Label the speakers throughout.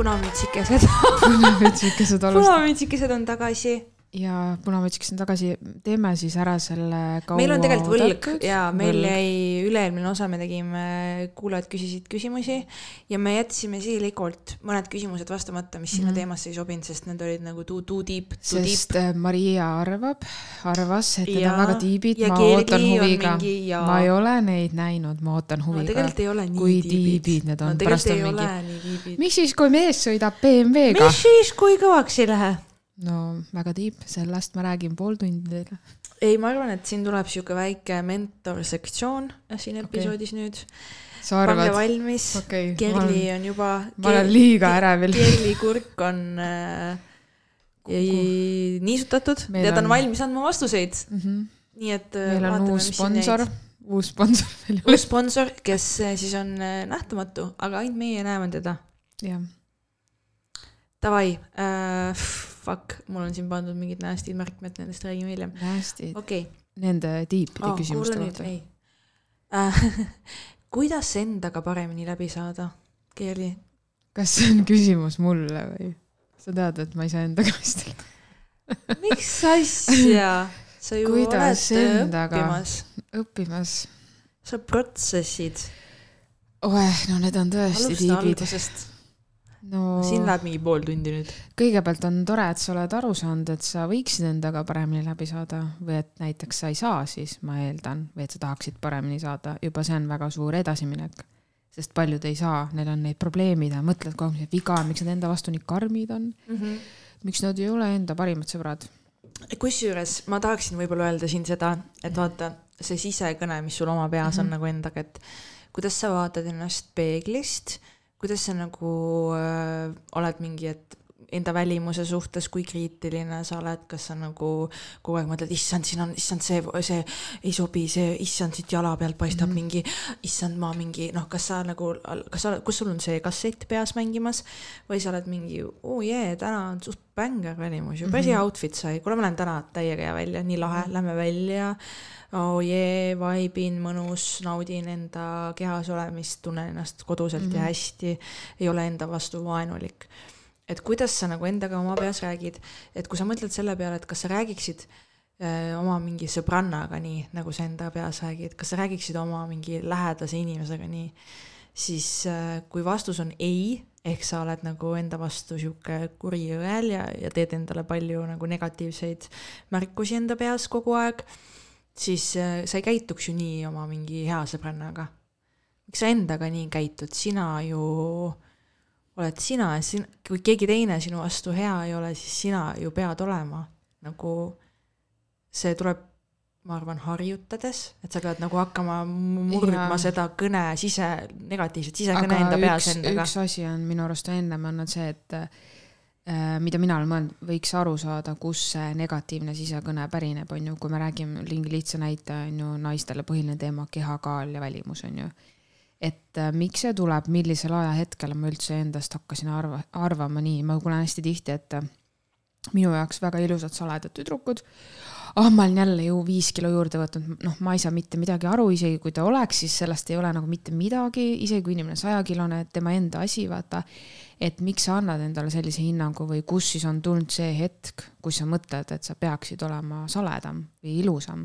Speaker 1: punamütsikesed
Speaker 2: punamütsikesed alustavad
Speaker 1: punamütsikesed on tagasi
Speaker 2: ja punamütsikesed on tagasi, teeme siis ära selle kaua
Speaker 1: meil on tegelikult võlg ja meil
Speaker 2: võlg.
Speaker 1: jäi üle-eelmine osa, me tegime, kuulajad küsisid küsimusi ja me jätsime sihilikult mõned küsimused vastamata, mis sinna
Speaker 2: Mhm.
Speaker 1: teemasse ei sobinud, sest need olid nagu too, too deep, too deep.
Speaker 2: sest äh, Maria arvab, arvas, et need on väga tiibid, ma ootan huviga.
Speaker 1: ja-
Speaker 2: ma ei ole neid näinud, ma ootan
Speaker 1: no
Speaker 2: huviga
Speaker 1: tegelikult ei ole nii
Speaker 2: kui
Speaker 1: tiibid.
Speaker 2: tiibid need on,
Speaker 1: no
Speaker 2: pärast on mingi, miks siis, kui mees sõidab BMW-ga?
Speaker 1: mis siis, kui kõvaks ei lähe?
Speaker 2: No väga tiib, sellest ma räägin pool tundi teile.
Speaker 1: ei, ma arvan, et siin tuleb sihuke väike mentorsektsioon siin episoodis nüüd.
Speaker 2: sa
Speaker 1: pange valmis
Speaker 2: okay,
Speaker 1: Kerli on juba.
Speaker 2: ma olen liiga ärevil.
Speaker 1: Kerli kurk on äh, ei, niisutatud ja ta on valmis andma vastuseid.
Speaker 2: mm. -hmm.
Speaker 1: nii et äh,
Speaker 2: meil on uus sponsor, uus sponsor meil
Speaker 1: uus sponsor, kes äh, siis on äh, nähtamatu, aga ainult meie näeme teda.
Speaker 2: jah,
Speaker 1: Davai äh,, fuck, mul on siin pandud mingid nasty märkmed, nendest räägime hiljem. okei okay.
Speaker 2: nende tiipide
Speaker 1: oh,
Speaker 2: küsimuste kohta.
Speaker 1: äh. kuidas endaga paremini läbi saada, Kerli?
Speaker 2: kas see on küsimus mulle või? sa tead, et ma ei saa endaga hästi
Speaker 1: miks asja? sa ju
Speaker 2: Kuidas
Speaker 1: oled
Speaker 2: endaga?
Speaker 1: õppimas,
Speaker 2: õppimas.
Speaker 1: sa protsessid.
Speaker 2: oeh, no need on tõesti tiibid. No
Speaker 1: siin läheb mingi pool tundi nüüd.
Speaker 2: kõigepealt on tore, et sa oled aru saanud, et sa võiksid endaga paremini läbi saada või et näiteks sa ei saa, siis ma eeldan, või et sa tahaksid paremini saada, juba see on väga suur edasiminek. sest paljud ei saa, neil on neid probleemid ja mõtlevad kogu aeg, mis viga on, miks nad enda vastu nii karmid on,
Speaker 1: mm. -hmm.
Speaker 2: miks nad ei ole enda parimad sõbrad.
Speaker 1: kusjuures ma tahaksin võib-olla öelda siin seda, et vaata see sisekõne, mis sul oma peas mm -hmm. on nagu endaga, et kuidas sa vaatad ennast peeglist, kuidas sa nagu äh, oled mingi, et enda välimuse suhtes, kui kriitiline sa oled, kas sa nagu kogu aeg mõtled, issand, siin on, issand, see, see ei sobi, see, issand, siit jala pealt paistab mm. -hmm. mingi, issand, ma mingi, noh, kas sa nagu, kas sa, kus sul on see kassett peas mängimas või sa oled mingi, oo jee, täna on suht bängar välimus ju, päris hea
Speaker 2: Mhm.
Speaker 1: outfit sai, kuule, ma lähen täna täiega hea välja, nii lahe, lähme välja. Oo jee, vaibin, mõnus, naudin enda kehas olemist, tunnen ennast koduselt mm -hmm. ja
Speaker 2: Mhm.
Speaker 1: hästi, ei ole enda vastu vaenulik. et kuidas sa nagu endaga oma peas räägid, et kui sa mõtled selle peale, et kas sa räägiksid öö, oma mingi sõbrannaga nii, nagu sa enda peas räägid, kas sa räägiksid oma mingi lähedase inimesega nii, siis öö, kui vastus on ei, ehk sa oled nagu enda vastu sihuke kuri õel ja, ja teed endale palju nagu negatiivseid märkusi enda peas kogu aeg, siis äh, sa ei käituks ju nii oma mingi hea sõbrannaga. miks sa endaga nii käitud, sina ju oled sina ja sin-, kui keegi teine sinu vastu hea ei ole, siis sina ju pead olema. nagu see tuleb, ma arvan, harjutades, et sa pead nagu hakkama murdma
Speaker 2: Jaa.
Speaker 1: seda kõne sise, negatiivset sisekõne enda peas
Speaker 2: üks,
Speaker 1: endaga.
Speaker 2: üks asi on minu arust ennem olnud see, et mida mina olen mõelnud, võiks aru saada, kus see negatiivne sisekõne pärineb, on ju, kui me räägime mingi lihtsa näite, on ju, naistele põhiline teema kehakaal ja välimus, on ju. et äh, miks see tuleb, millisel ajahetkel ma üldse endast hakkasin arva, arvama nii, ma kuulen hästi tihti, et äh, minu jaoks väga ilusad saledad tüdrukud. ah, ma olen jälle ju viis kilo juurde võtnud, noh, ma ei saa mitte midagi aru, isegi kui ta oleks, siis sellest ei ole nagu mitte midagi, isegi kui inimene sajakilone, tema enda asi, vaata. Et miks sa annad endale sellise hinnangu või kus siis on tulnud see hetk, kus sa mõtled, et sa peaksid olema saledam või ilusam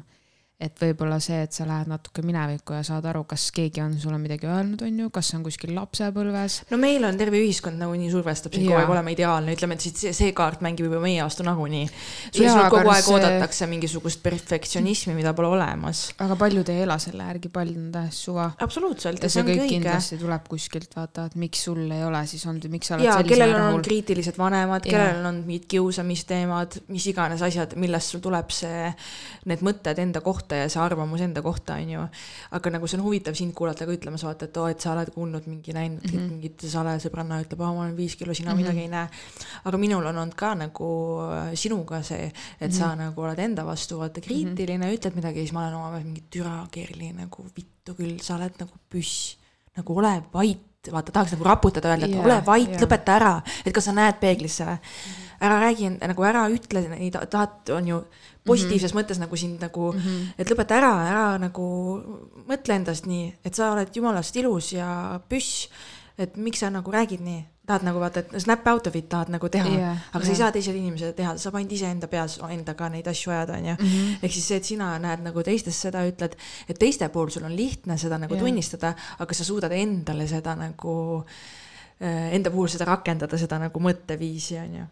Speaker 2: et võib-olla see, et sa lähed natuke minevikku ja saad aru, kas keegi on sulle midagi öelnud, on ju, kas on kuskil lapsepõlves.
Speaker 1: no meil on terve ühiskond nagunii survestab sind kogu aeg olema ideaalne, ütleme, et siit see, see kaart mängib juba meie vastu nagunii. sul kogu aeg
Speaker 2: see-
Speaker 1: oodatakse mingisugust perfektsionismi, mida pole olemas.
Speaker 2: aga paljud ei ela selle järgi, paljud on täiesti suva.
Speaker 1: absoluutselt
Speaker 2: see
Speaker 1: ongi
Speaker 2: kõik
Speaker 1: õige.
Speaker 2: kindlasti tuleb kuskilt, vaata, et miks sul ei ole siis olnud ja miks sa oled
Speaker 1: ja
Speaker 2: sellise
Speaker 1: kellel on
Speaker 2: rahul.
Speaker 1: kriitilised vanemad, kellel on mingid kiusamisteemad, mis iganes asjad, millest sul tuleb see, need mõtted enda kohta ja see arvamus enda kohta, on ju. aga nagu see on huvitav sind kuulata ka ütlemas, vaata, et oo, et sa oled kuulnud mingi näinud mm
Speaker 2: Mhm.
Speaker 1: -hmm. mingit sale sõbranna ütleb, aa, ma olen viis kilo, sina mm
Speaker 2: Mhm.
Speaker 1: -hmm. midagi ei näe. aga minul on olnud ka nagu äh, sinuga see, et mm -hmm. sa nagu oled enda vastu vaata kriitiline mm, -hmm. ütled midagi ja siis ma olen oma mingi türa keerli nagu vittu küll, sa oled nagu püss, nagu ole vait vaata, tahaks nagu raputada, öelda, et
Speaker 2: Jaa,
Speaker 1: ole vait,
Speaker 2: jaa.
Speaker 1: lõpeta ära, et kas sa näed peeglisse või. ära räägi, nagu ära ütle neid tahet, on ju, positiivses mm -hmm. mõttes nagu sind nagu mm, -hmm. et lõpeta ära, ära nagu mõtle endast nii, et sa oled jumalast ilus ja püss. et miks sa nagu räägid nii, tahad nagu vaata, et snap out of it tahad nagu teha yeah,, aga sa
Speaker 2: jah.
Speaker 1: ei saa teisele inimesele teha, sa saad ainult iseenda peas endaga neid asju ajada, onju.
Speaker 2: Mhm.
Speaker 1: ehk siis see, et sina näed nagu teistes seda, ütled, et teiste puhul sul on lihtne seda nagu yeah. tunnistada, aga sa suudad endale seda nagu, enda puhul seda rakendada, seda nagu mõtteviisi, onju.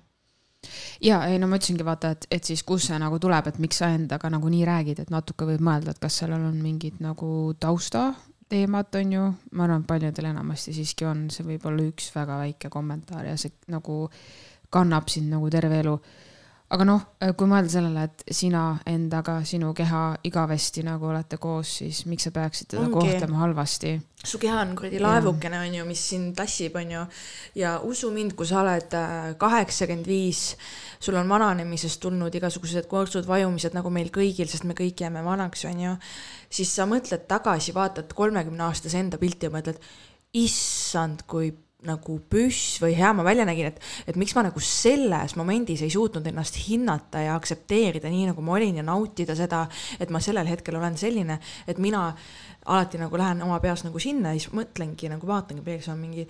Speaker 2: Ja ei no ma ütlesingi vaata, et, et siis kust see nagu tuleb, et miks sa endaga nagu nii räägid, et natuke võib mõelda, et kas sellel on mingid nagu taustateemad, on ju. ma arvan, et paljudel enamasti siiski on, see võib olla üks väga väike kommentaar ja see nagu kannab sind nagu terve elu. Aga noh, kui mõelda sellele, et sina endaga, sinu keha igavesti nagu olete koos, siis miks sa peaksid teda
Speaker 1: Ongi.
Speaker 2: kohtlema halvasti?
Speaker 1: su keha on kuradi laevukene, onju, mis sind tassib, onju. ja usu mind, kui sa oled äh, kaheksakümmend viis, sul on vananemisest tulnud igasugused kortsud, vajumised nagu meil kõigil, sest me kõik jääme vanaks, onju. siis sa mõtled tagasi, vaatad kolmekümne aastase enda pilti ja mõtled, issand, kui nagu püss või hea ma välja nägin, et, et miks ma nagu selles momendis ei suutnud ennast hinnata ja aktsepteerida nii, nagu ma olin ja nautida seda, et ma sellel hetkel olen selline, et mina alati nagu lähen oma peas nagu sinna ja siis mõtlengi nagu vaatangi peeglisse, on mingi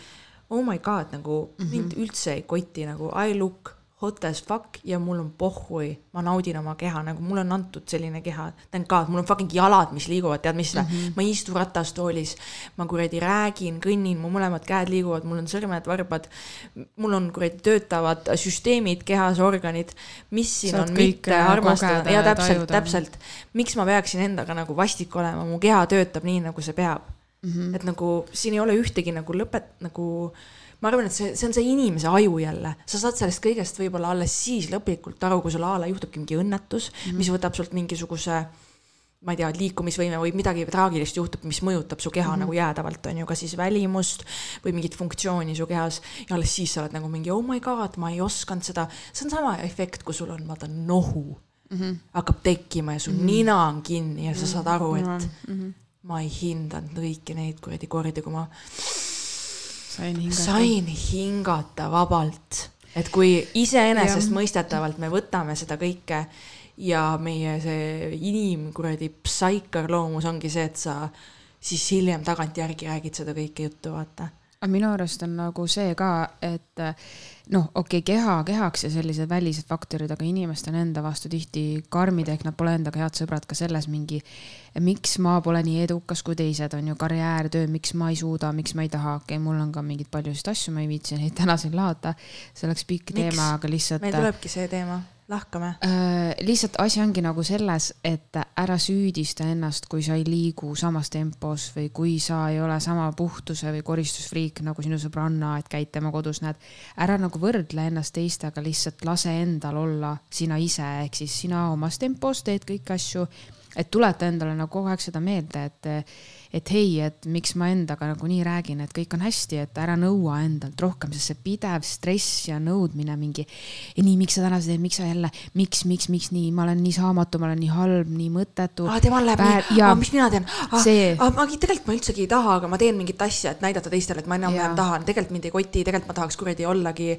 Speaker 1: oh my god, nagu mm -hmm. mind üldse ei koti nagu I look hot as fuck ja mul on pohhui, ma naudin oma keha, nagu mulle on antud selline keha, thank god, mul on fucking jalad, mis liiguvad, tead mis mm, -hmm. ma ei istu ratastoolis, ma kuradi räägin, kõnnin, mu mõlemad käed liiguvad, mul on sõrmed, varbad, mul on kuradi töötavad süsteemid kehas, organid, mis siin
Speaker 2: Saad
Speaker 1: on mitte armastada?
Speaker 2: kogeda
Speaker 1: ja täpselt, täpselt, miks ma peaksin endaga nagu vastik olema, mu keha töötab nii, nagu see peab. Mm. -hmm. et nagu siin ei ole ühtegi nagu lõpet-, nagu ma arvan, et see, see on see inimese aju jälle, sa saad sellest kõigest võib-olla alles siis lõplikult aru, kui sul a la juhtubki mingi õnnetus mm, -hmm. mis võtab sult mingisuguse ma ei tea, liikumisvõime või midagi traagilist juhtub, mis mõjutab su keha mm -hmm. nagu jäädavalt, on ju, kas siis välimust või mingit funktsiooni su kehas ja alles siis sa oled nagu mingi oh my god, ma ei osanud seda, see on sama efekt, kui sul on vaata nohu mm -hmm. hakkab tekkima ja su mm -hmm. nina on kinni ja sa saad aru, et mm -hmm. ma ei hindanud kõiki neid kuradi kordi, kui ma
Speaker 2: sain hingata.
Speaker 1: sain hingata vabalt, et kui iseenesestmõistetavalt me võtame seda kõike ja meie see inim kuradi psaikarloomus ongi see, et sa siis hiljem tagantjärgi räägid seda kõike juttu, vaata.
Speaker 2: Aga minu arust on nagu see ka, et noh, okei okay,, keha kehaks ja sellised välised faktorid, aga inimesed on enda vastu tihti karmid, ehk nad pole endaga head sõbrad ka selles mingi, miks ma pole nii edukas kui teised, on ju, karjäär, töö, miks ma ei suuda, miks ma ei taha, okei okay,, mul on ka mingeid paljusid asju, ma ei viitsi neid täna siin lahata, see oleks pikk
Speaker 1: Miks?
Speaker 2: teema, aga lihtsalt
Speaker 1: meil tulebki see teema, lahkame.
Speaker 2: Äh, lihtsalt asi ongi nagu selles, et ära süüdista ennast, kui sa ei liigu samas tempos või kui sa ei ole sama puhtuse või koristusfriik nagu sinu sõbranna, et käid tema kodus, näed. ära nagu võrdle ennast teistega, lihtsalt lase endal olla sina ise, ehk siis sina omas tempos teed kõiki asju. et tuleta endale nagu kogu aeg seda meelde, et, et hei, et miks ma endaga nagu nii räägin, et kõik on hästi, et ära nõua endalt rohkem, sest see pidev stress ja nõudmine mingi. nii, miks sa täna seda teed, miks sa jälle, miks, miks, miks nii, ma olen nii saamatu, ma olen nii halb, nii mõttetu.
Speaker 1: temal läheb nii, aa, mis mina teen,
Speaker 2: See-
Speaker 1: aa, ma tegelikult ma üldsegi ei taha, aga ma teen mingit asja, et näidata teistele, et ma enam-vähem tahan, tegelikult mind ei koti, tegelikult ma tahaks kuradi ollagi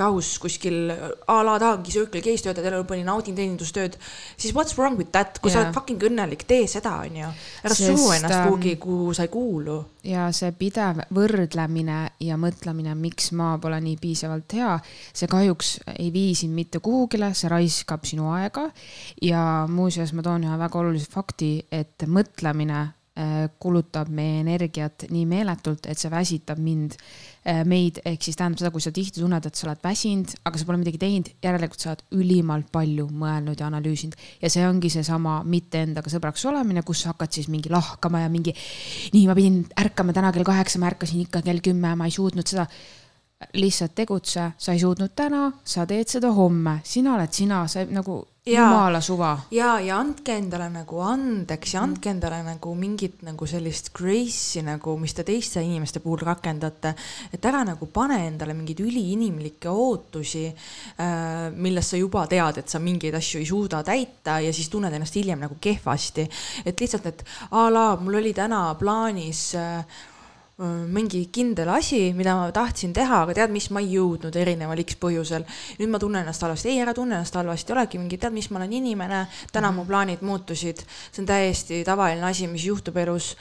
Speaker 1: rahus kuskil a la tahangi Circle K-s töötada elu lõpuni, naudin teenindustööd, siis what's wrong with that, kui sa
Speaker 2: Jaa.
Speaker 1: oled fucking õnnelik, tee seda, onju. ära suu ennast
Speaker 2: ähm,
Speaker 1: kuhugi, kuhu sa ei kuulu.
Speaker 2: ja see pidev võrdlemine ja mõtlemine, miks ma pole nii piisavalt hea, see kahjuks ei vii sind mitte kuhugile, see raiskab sinu aega. ja muuseas, ma toon ühe väga olulise fakti, et mõtlemine kulutab meie energiat nii meeletult, et see väsitab mind, meid, ehk siis tähendab seda, kui sa tihti tunned, et sa oled väsinud, aga sa pole midagi teinud, järelikult sa oled ülimalt palju mõelnud ja analüüsinud ja see ongi seesama mitte endaga sõbraks olemine, kus sa hakkad siis mingi lahkama ja mingi nii, ma pidin ärkama täna kell kaheksa, ma ärkasin ikka kell kümme, ma ei suutnud seda. lihtsalt tegutse, sa ei suutnud täna, sa teed seda homme, sina oled sina, sa nagu. Jumala suva.
Speaker 1: ja, ja andke endale nagu andeks ja andke endale nagu mingit nagu sellist grace'i nagu, mis te teiste inimeste puhul rakendate. et ära nagu pane endale mingeid üliinimlikke ootusi äh,, millest sa juba tead, et sa mingeid asju ei suuda täita ja siis tunned ennast hiljem nagu kehvasti. et lihtsalt, et a la mul oli täna plaanis äh, mingi kindel asi, mida ma tahtsin teha, aga tead mis, ma ei jõudnud erineval X põhjusel. nüüd ma tunnen ennast halvasti, ei ära tunne ennast halvasti, olegi mingi, tead mis, ma olen inimene, täna mu plaanid muutusid, see on täiesti tavaline asi, mis juhtub elus.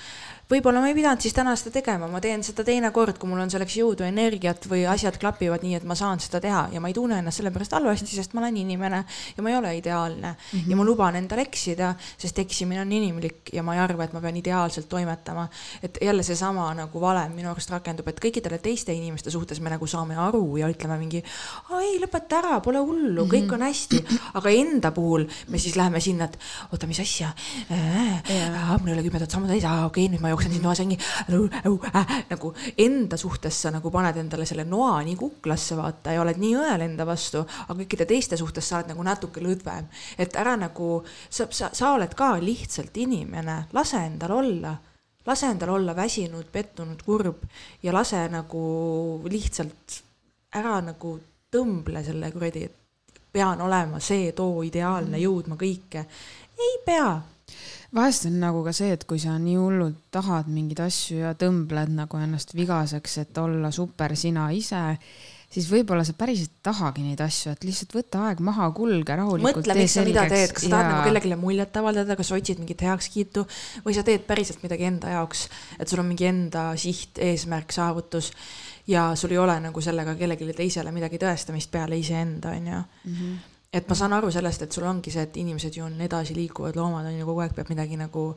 Speaker 1: Võib-olla ma ei pidanud siis täna seda tegema, ma teen seda teinekord, kui mul on selleks jõudu, energiat või asjad klapivad nii, et ma saan seda teha ja ma ei tunne ennast selle pärast halvasti, sest ma olen inimene ja ma ei ole ideaalne mm. -hmm. ja ma luban endal eksida, sest eksimine on inimlik ja ma ei arva, et ma pean ideaalselt toimetama. et jälle seesama nagu valem minu arust rakendub, et kõikidele teiste inimeste suhtes me nagu saame aru ja ütleme mingi, ei lõpeta ära, pole hullu, kõik mhm. on hästi, aga enda puhul me siis läheme sinna, et oota, mis asja äh,, mul ei ole kümme tuhat sammu täis, okei okay,, nüüd ma jooksen siin toas ringi äh,. nagu enda suhtes sa nagu paned endale selle noa nii kuklasse, vaata, ja oled nii õel enda vastu, aga kõikide teiste suhtes sa oled nagu natuke lõdvem. et ära nagu, sa, sa, sa oled ka lihtsalt inimene, lase endal olla lase endal olla väsinud, pettunud, kurb ja lase nagu lihtsalt ära nagu tõmble selle kuradi, et pean olema see, too ideaalne, mm. jõudma kõike. ei pea.
Speaker 2: Vahest on nagu ka see, et kui sa nii hullult tahad mingeid asju ja tõmbled nagu ennast vigaseks, et olla super sina ise, siis võib-olla sa päriselt tahagi neid asju, et lihtsalt võta aeg maha, kulge rahulikult.
Speaker 1: mõtle, miks sa mida teed, kas sa tahad ja... nagu kellelegi muljet avaldada, kas otsid mingit heakskiitu või sa teed päriselt midagi enda jaoks, et sul on mingi enda siht, eesmärk, saavutus ja sul ei ole nagu sellega kellelegi teisele midagi tõestamist peale iseenda, on ju mm. -hmm. Et ma saan aru sellest, et sul ongi see, et inimesed ju on edasiliikuvad loomad, on ju, kogu aeg peab midagi nagu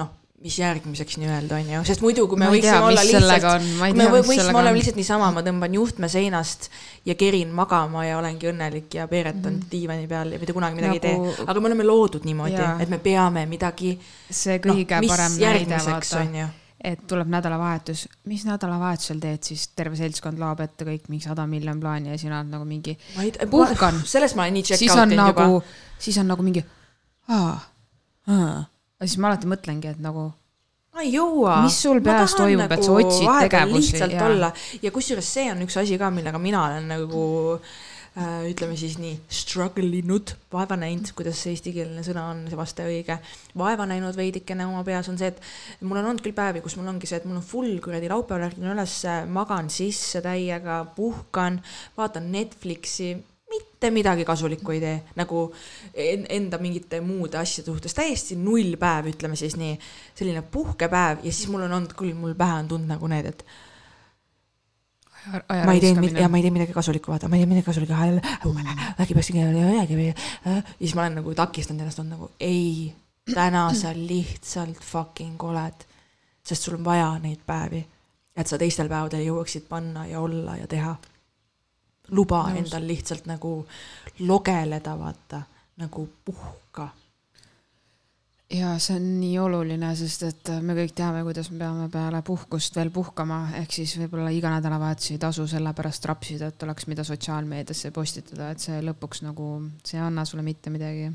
Speaker 1: noh, mis järgmiseks nii-öelda on ju, sest muidu, kui me võiksime tea, olla lihtsalt, kui me võiksime olla lihtsalt niisama, ma tõmban juhtme seinast ja kerin magama ja olengi õnnelik ja peeretan mm -hmm. diivani peal ja mitte kunagi midagi nagu... ei tee. aga me oleme loodud niimoodi, et me peame midagi.
Speaker 2: see kõige no, parem näide, vaata et tuleb nädalavahetus, mis nädalavahetusel teed siis, terve seltskond laob ette kõik mingi sada miljon plaani ja sina oled nagu mingi.
Speaker 1: puhkan. sellest ma olen nii check
Speaker 2: out teinud nagu, juba. siis on nagu mingi, aa, aa. ja siis ma alati mõtlengi, et nagu.
Speaker 1: ma ei jõua.
Speaker 2: mis sul peas toimub nagu, et sa otsid tegevusi.
Speaker 1: lihtsalt ja... olla ja kusjuures see on üks asi ka, millega mina olen nagu mm ütleme siis nii, struggle inud, vaeva näinud, kuidas see eestikeelne sõna on, see vaste õige, vaeva näinud veidikene oma peas on see, et mul on olnud küll päevi, kus mul ongi see, et mul on full kuradi laupäeval ärkan üles, magan sisse täiega, puhkan, vaatan Netflixi, mitte midagi kasulikku ei tee, nagu enda mingite muude asjade suhtes, täiesti null päev, ütleme siis nii, selline puhkepäev ja siis mul on olnud küll, mul pähe on tulnud nagu need, et ma ei teinud, ja ma ei teinud midagi kasulikku, vaata, ma ei teinud midagi kasulikku, äkki peaks midagi või. siis ma olen nagu takistanud ennast, on nagu ei, täna sa lihtsalt fucking oled. sest sul on vaja neid päevi, et sa teistel päevadel jõuaksid panna ja olla ja teha. luba Nõus. endal lihtsalt nagu logeleda, vaata, nagu puhka
Speaker 2: ja see on nii oluline, sest et me kõik teame, kuidas me peame peale puhkust veel puhkama, ehk siis võib-olla iga nädalavahetus ei tasu selle pärast rapsida, et oleks, mida sotsiaalmeediasse postitada, et see lõpuks nagu, see ei anna sulle mitte midagi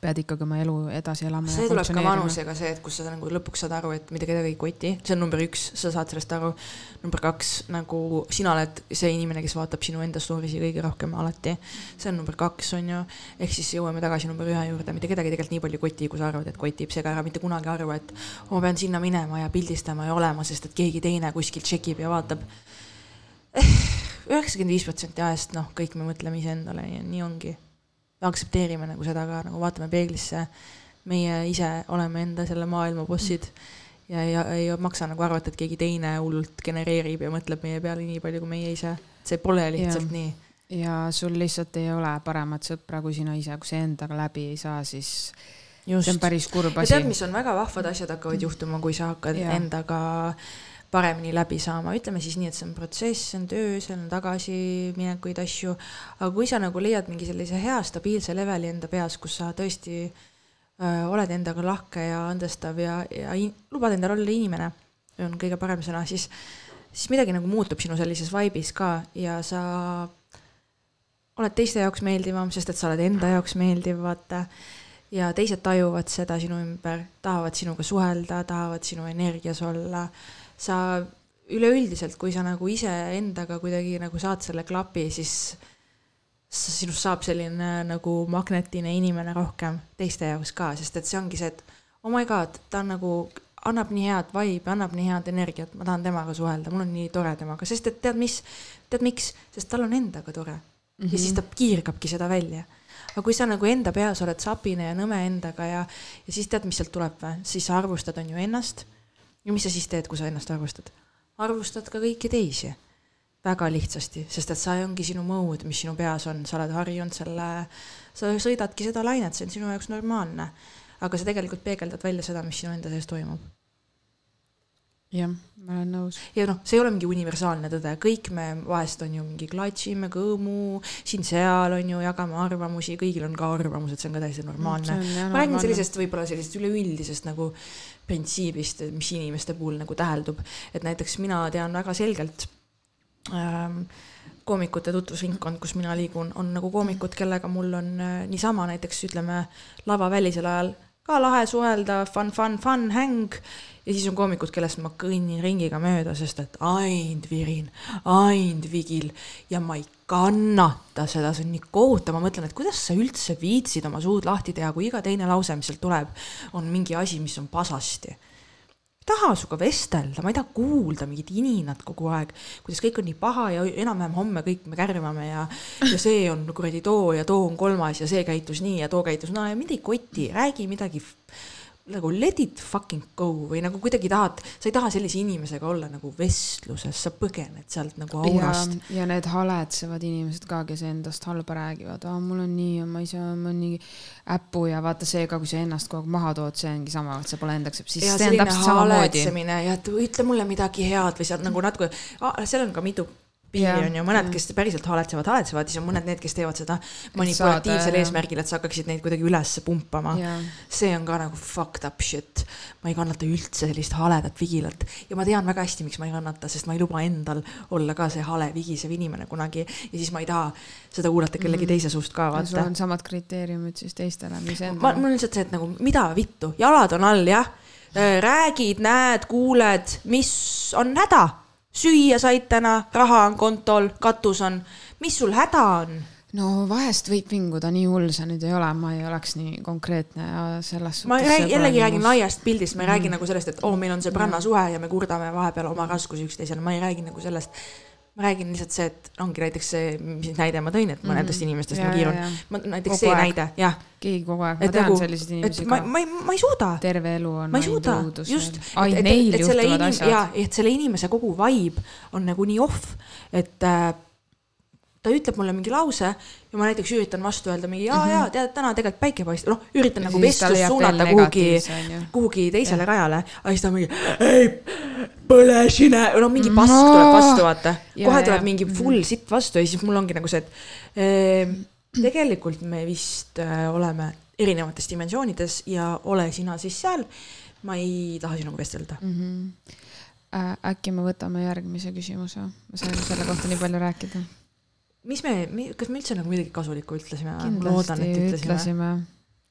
Speaker 2: pead ikkagi oma elu edasi elama.
Speaker 1: see tuleb ka vanusega see, et kus sa nagu lõpuks saad aru, et mitte kedagi ei koti, see on number üks, sa saad sellest aru. number kaks, nagu sina oled see inimene, kes vaatab sinu enda story si kõige rohkem alati. see on number kaks, on ju. ehk siis jõuame tagasi number ühe juurde, mitte kedagi tegelikult nii palju ei koti, kui sa arvad, et kotib, seega ära mitte kunagi arva, et oh, ma pean sinna minema ja pildistama ja olema, sest et keegi teine kuskilt tšekib ja vaatab üheksakümmend viis protsenti ajast, noh, kõik me mõtleme iseendale ja nii ongi aktsepteerime nagu seda ka, nagu vaatame peeglisse. meie ise oleme enda selle maailma bossid ja ei, ei maksa nagu arvata, et keegi teine hullult genereerib ja mõtleb meie peale nii palju kui meie ise. see pole lihtsalt ja. nii.
Speaker 2: ja sul lihtsalt ei ole paremat sõpra kui sina ise, kui sa endaga läbi ei saa, siis
Speaker 1: Just.
Speaker 2: see on päris kurb asi.
Speaker 1: tead, mis on väga vahvad asjad hakkavad juhtuma, kui sa hakkad ja. endaga äh, paremini läbi saama, ütleme siis nii, et see on protsess, see on töö, seal on tagasiminekuid, asju. aga kui sa nagu leiad mingi sellise hea stabiilse leveli enda peas, kus sa tõesti öö, oled endaga lahke ja andestav ja, ja in, lubad endale olla inimene, on kõige parem sõna, siis, siis midagi nagu muutub sinu sellises vaibis ka ja sa oled teiste jaoks meeldivam, sest et sa oled enda jaoks meeldiv, vaata. Ja teised tajuvad seda sinu ümber, tahavad sinuga suhelda, tahavad sinu energias olla sa üleüldiselt, kui sa nagu iseendaga kuidagi nagu saad selle klapi, siis sinust saab selline nagu magnetine inimene rohkem teiste jaoks ka, sest et see ongi see, et oh my god, ta on nagu, annab nii head vibe'i, annab nii head energiat, ma tahan temaga suhelda, mul on nii tore temaga, sest et tead mis, tead miks, sest tal on endaga tore mm. -hmm. ja siis ta kiirgabki seda välja aga kui sa nagu enda peas oled sapine ja nõme endaga ja, ja siis tead, mis sealt tuleb või, siis sa arvustad, on ju ennast ja mis sa siis teed, kui sa ennast arvustad? arvustad ka kõiki teisi väga lihtsasti, sest et see ongi sinu mode, mis sinu peas on, sa oled harjunud selle, sa sõidadki seda lainet, see on sinu jaoks normaalne. aga sa tegelikult peegeldad välja seda, mis sinu enda sees toimub.
Speaker 2: Jah, ma olen nõus.
Speaker 1: ja noh, see ei ole mingi universaalne tõde, kõik me vahest on ju mingi klatšime, kõõmu, siin-seal on ju, jagame arvamusi, kõigil on ka arvamused, see on ka täiesti normaalne. ma räägin sellisest võib-olla sellisest üleüldisest nagu printsiibist, mis inimeste puhul nagu täheldub, et näiteks mina tean väga selgelt ähm, koomikute tutvusringkond, kus mina liigun, on nagu koomikud, kellega mul on äh, niisama näiteks ütleme lavavälisel ajal ka lahe suhelda, fun, fun, fun, häng. ja siis on koomikud, kellest ma kõnnin ringiga mööda, sest et aind virin, aind vigil. Ja ma ei kannata seda, see on nii kohutav, ma mõtlen, et kuidas sa üldse viitsid oma suud lahti teha, kui iga teine lause, mis sealt tuleb, on mingi asi, mis on pasasti taha sinuga vestelda, ma ei taha kuulda mingit ininat kogu aeg, kuidas kõik on nii paha ja enam-vähem homme kõik me kärvame ja, ja see on kuradi too ja too on kolmas ja see käitus nii ja too käitus naa no, ja mind ei koti, räägi midagi nagu let it fucking go või nagu kuidagi tahad, sa ei taha sellise inimesega olla nagu vestluses, sa põgened sealt nagu aurast.
Speaker 2: ja need haletsevad inimesed ka, kes endast halba räägivad, aa mul on nii ja ma ei saa, ma nii äpu ja vaata see ka, kui sa ennast kogu aeg maha tood, see ongi sama, et sa pole endaks, siis ja see on täpselt samamoodi.
Speaker 1: ja et ütle mulle midagi head või seal nagu natuke, seal on ka mitu piiri on ju, mõned, kes päriselt haletsevad, haletsevad, siis on mõned need, kes teevad seda manipulatiivsel eesmärgil, et sa hakkaksid neid kuidagi üles pumpama. see on ka nagu fucked up shit. ma ei kannata üldse sellist haledat vigilat ja ma tean väga hästi, miks ma ei kannata, sest ma ei luba endal olla ka see hale vigisev inimene kunagi ja siis ma ei taha seda kuulata kellegi mm. teise suust ka vaata. sul
Speaker 2: on samad kriteeriumid siis teistele, mis
Speaker 1: endale. mul on lihtsalt see, et nagu mida vittu, jalad on all jah, räägid, näed, kuuled, mis on häda süüa said täna, raha on kontol, katus on, mis sul häda on?
Speaker 2: no vahest võib vinguda, nii hull see nüüd ei ole, ma ei oleks nii konkreetne ja selles
Speaker 1: suhtes. ma jällegi räägin laiast pildist, ma ei mm. räägi nagu sellest, et oo oh,, meil on sõbrannasuhe ja me kurdame vahepeal oma raskusi üksteisele, ma ei räägi nagu sellest ma räägin lihtsalt see, et ongi näiteks see, mis näide ma tõin, et mõnedest mm, inimestest ja, ma kiirun. ma näiteks kogu see aeg. näide, jah.
Speaker 2: keegi kogu aeg, ma et tean nagu, selliseid inimesi
Speaker 1: ka. ma, ma, ma ei suuda.
Speaker 2: terve elu on
Speaker 1: ei suuda, just. et, et, et selle inimese, jaa, et selle inimese kogu vibe on nagu nii off, et äh, ta ütleb mulle mingi lause ja ma näiteks üritan vastu öelda mingi jaa -hmm. jaa, tead, täna tegelikult päike paistab, noh, üritan nagu vestlust suunata kuhugi, kuhugi teisele ja. rajale, aga siis ta mingi, ei, põle sine, no mingi pask no. tuleb vastu, vaata. kohe tuleb mingi full mhm. sitt vastu ja siis mul ongi nagu see, et eh, tegelikult me vist äh, oleme erinevates dimensioonides ja ole sina siis seal. ma ei taha sinuga vestelda mm.
Speaker 2: -hmm. Äkki me võtame järgmise küsimuse, ma sain selle kohta nii palju rääkida
Speaker 1: mis me, kas me üldse nagu midagi kasulikku ütlesime?
Speaker 2: kindlasti ütlesime,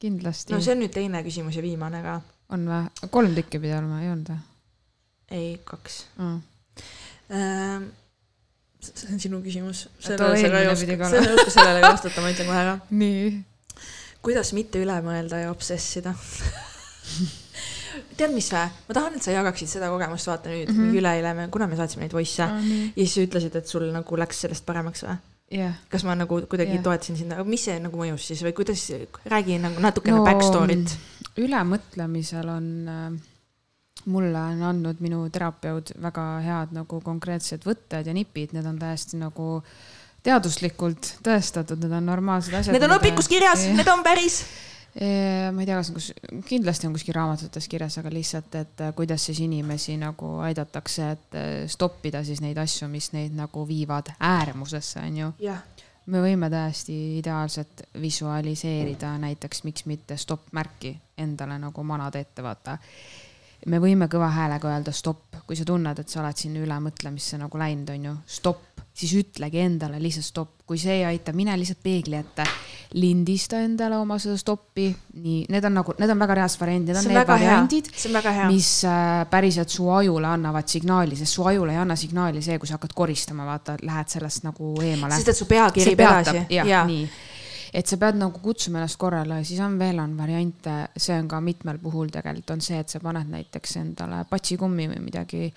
Speaker 2: kindlasti.
Speaker 1: no see on nüüd teine küsimus ja viimane ka.
Speaker 2: on või? kolm tükki pidi olema, ei olnud või?
Speaker 1: ei, kaks mm.. Ähm, see on sinu küsimus. sellele ka ei oska, sellele ka vastata, ma ütlen kohe ära.
Speaker 2: nii.
Speaker 1: kuidas mitte üle mõelda ja obsessida tead, mis vä, ma tahan, et sa jagaksid seda kogemust, vaata nüüd mm -hmm. üleeile me, kuna me saatsime neid voice'e oh, ja siis sa ütlesid, et sul nagu läks sellest paremaks või?
Speaker 2: Yeah..
Speaker 1: kas ma nagu kuidagi yeah. toetasin sind, aga mis see nagu mõjus siis? Või kuidas, räägi nagu natukene no, backstory't.
Speaker 2: ülemõtlemisel on äh, mulle on andnud minu terapeut väga head nagu konkreetsed võtted ja nipid, need on täiesti nagu teaduslikult tõestatud, need on normaalsed asjad.
Speaker 1: Need on õpikus kirjas, need on päris
Speaker 2: ma ei tea, kas on kus, kindlasti on kuskil raamatutes kirjas, aga lihtsalt, et äh, kuidas siis inimesi nagu aidatakse, et äh, stoppida siis neid asju, mis neid nagu viivad äärmusesse, on ju
Speaker 1: yeah.
Speaker 2: me võime täiesti ideaalselt visualiseerida näiteks, miks mitte stopp-märki endale nagu manada ette, vaata. Me võime kõva häälega öelda stopp, kui sa tunned, et sa oled sinna ülemõtlemisse nagu läinud, on ju, stopp. Siis ütlegi endale lihtsalt stopp, kui see ei aita, mine lihtsalt peegli ette, lindista endale oma seda stoppi, nii, need on nagu, need on väga reaalsed variandid, need on need variandid, mis äh, päriselt su ajule annavad signaali, sest su ajule ei anna signaali see, kui sa hakkad koristama, vaata, lähed sellest nagu eemale.
Speaker 1: sest et su pea kerib edasi.
Speaker 2: jah ja., nii et sa pead nagu kutsuma ennast korrale, siis on veel on variante, see on ka mitmel puhul tegelikult on see, et sa paned näiteks endale patsikummi või midagi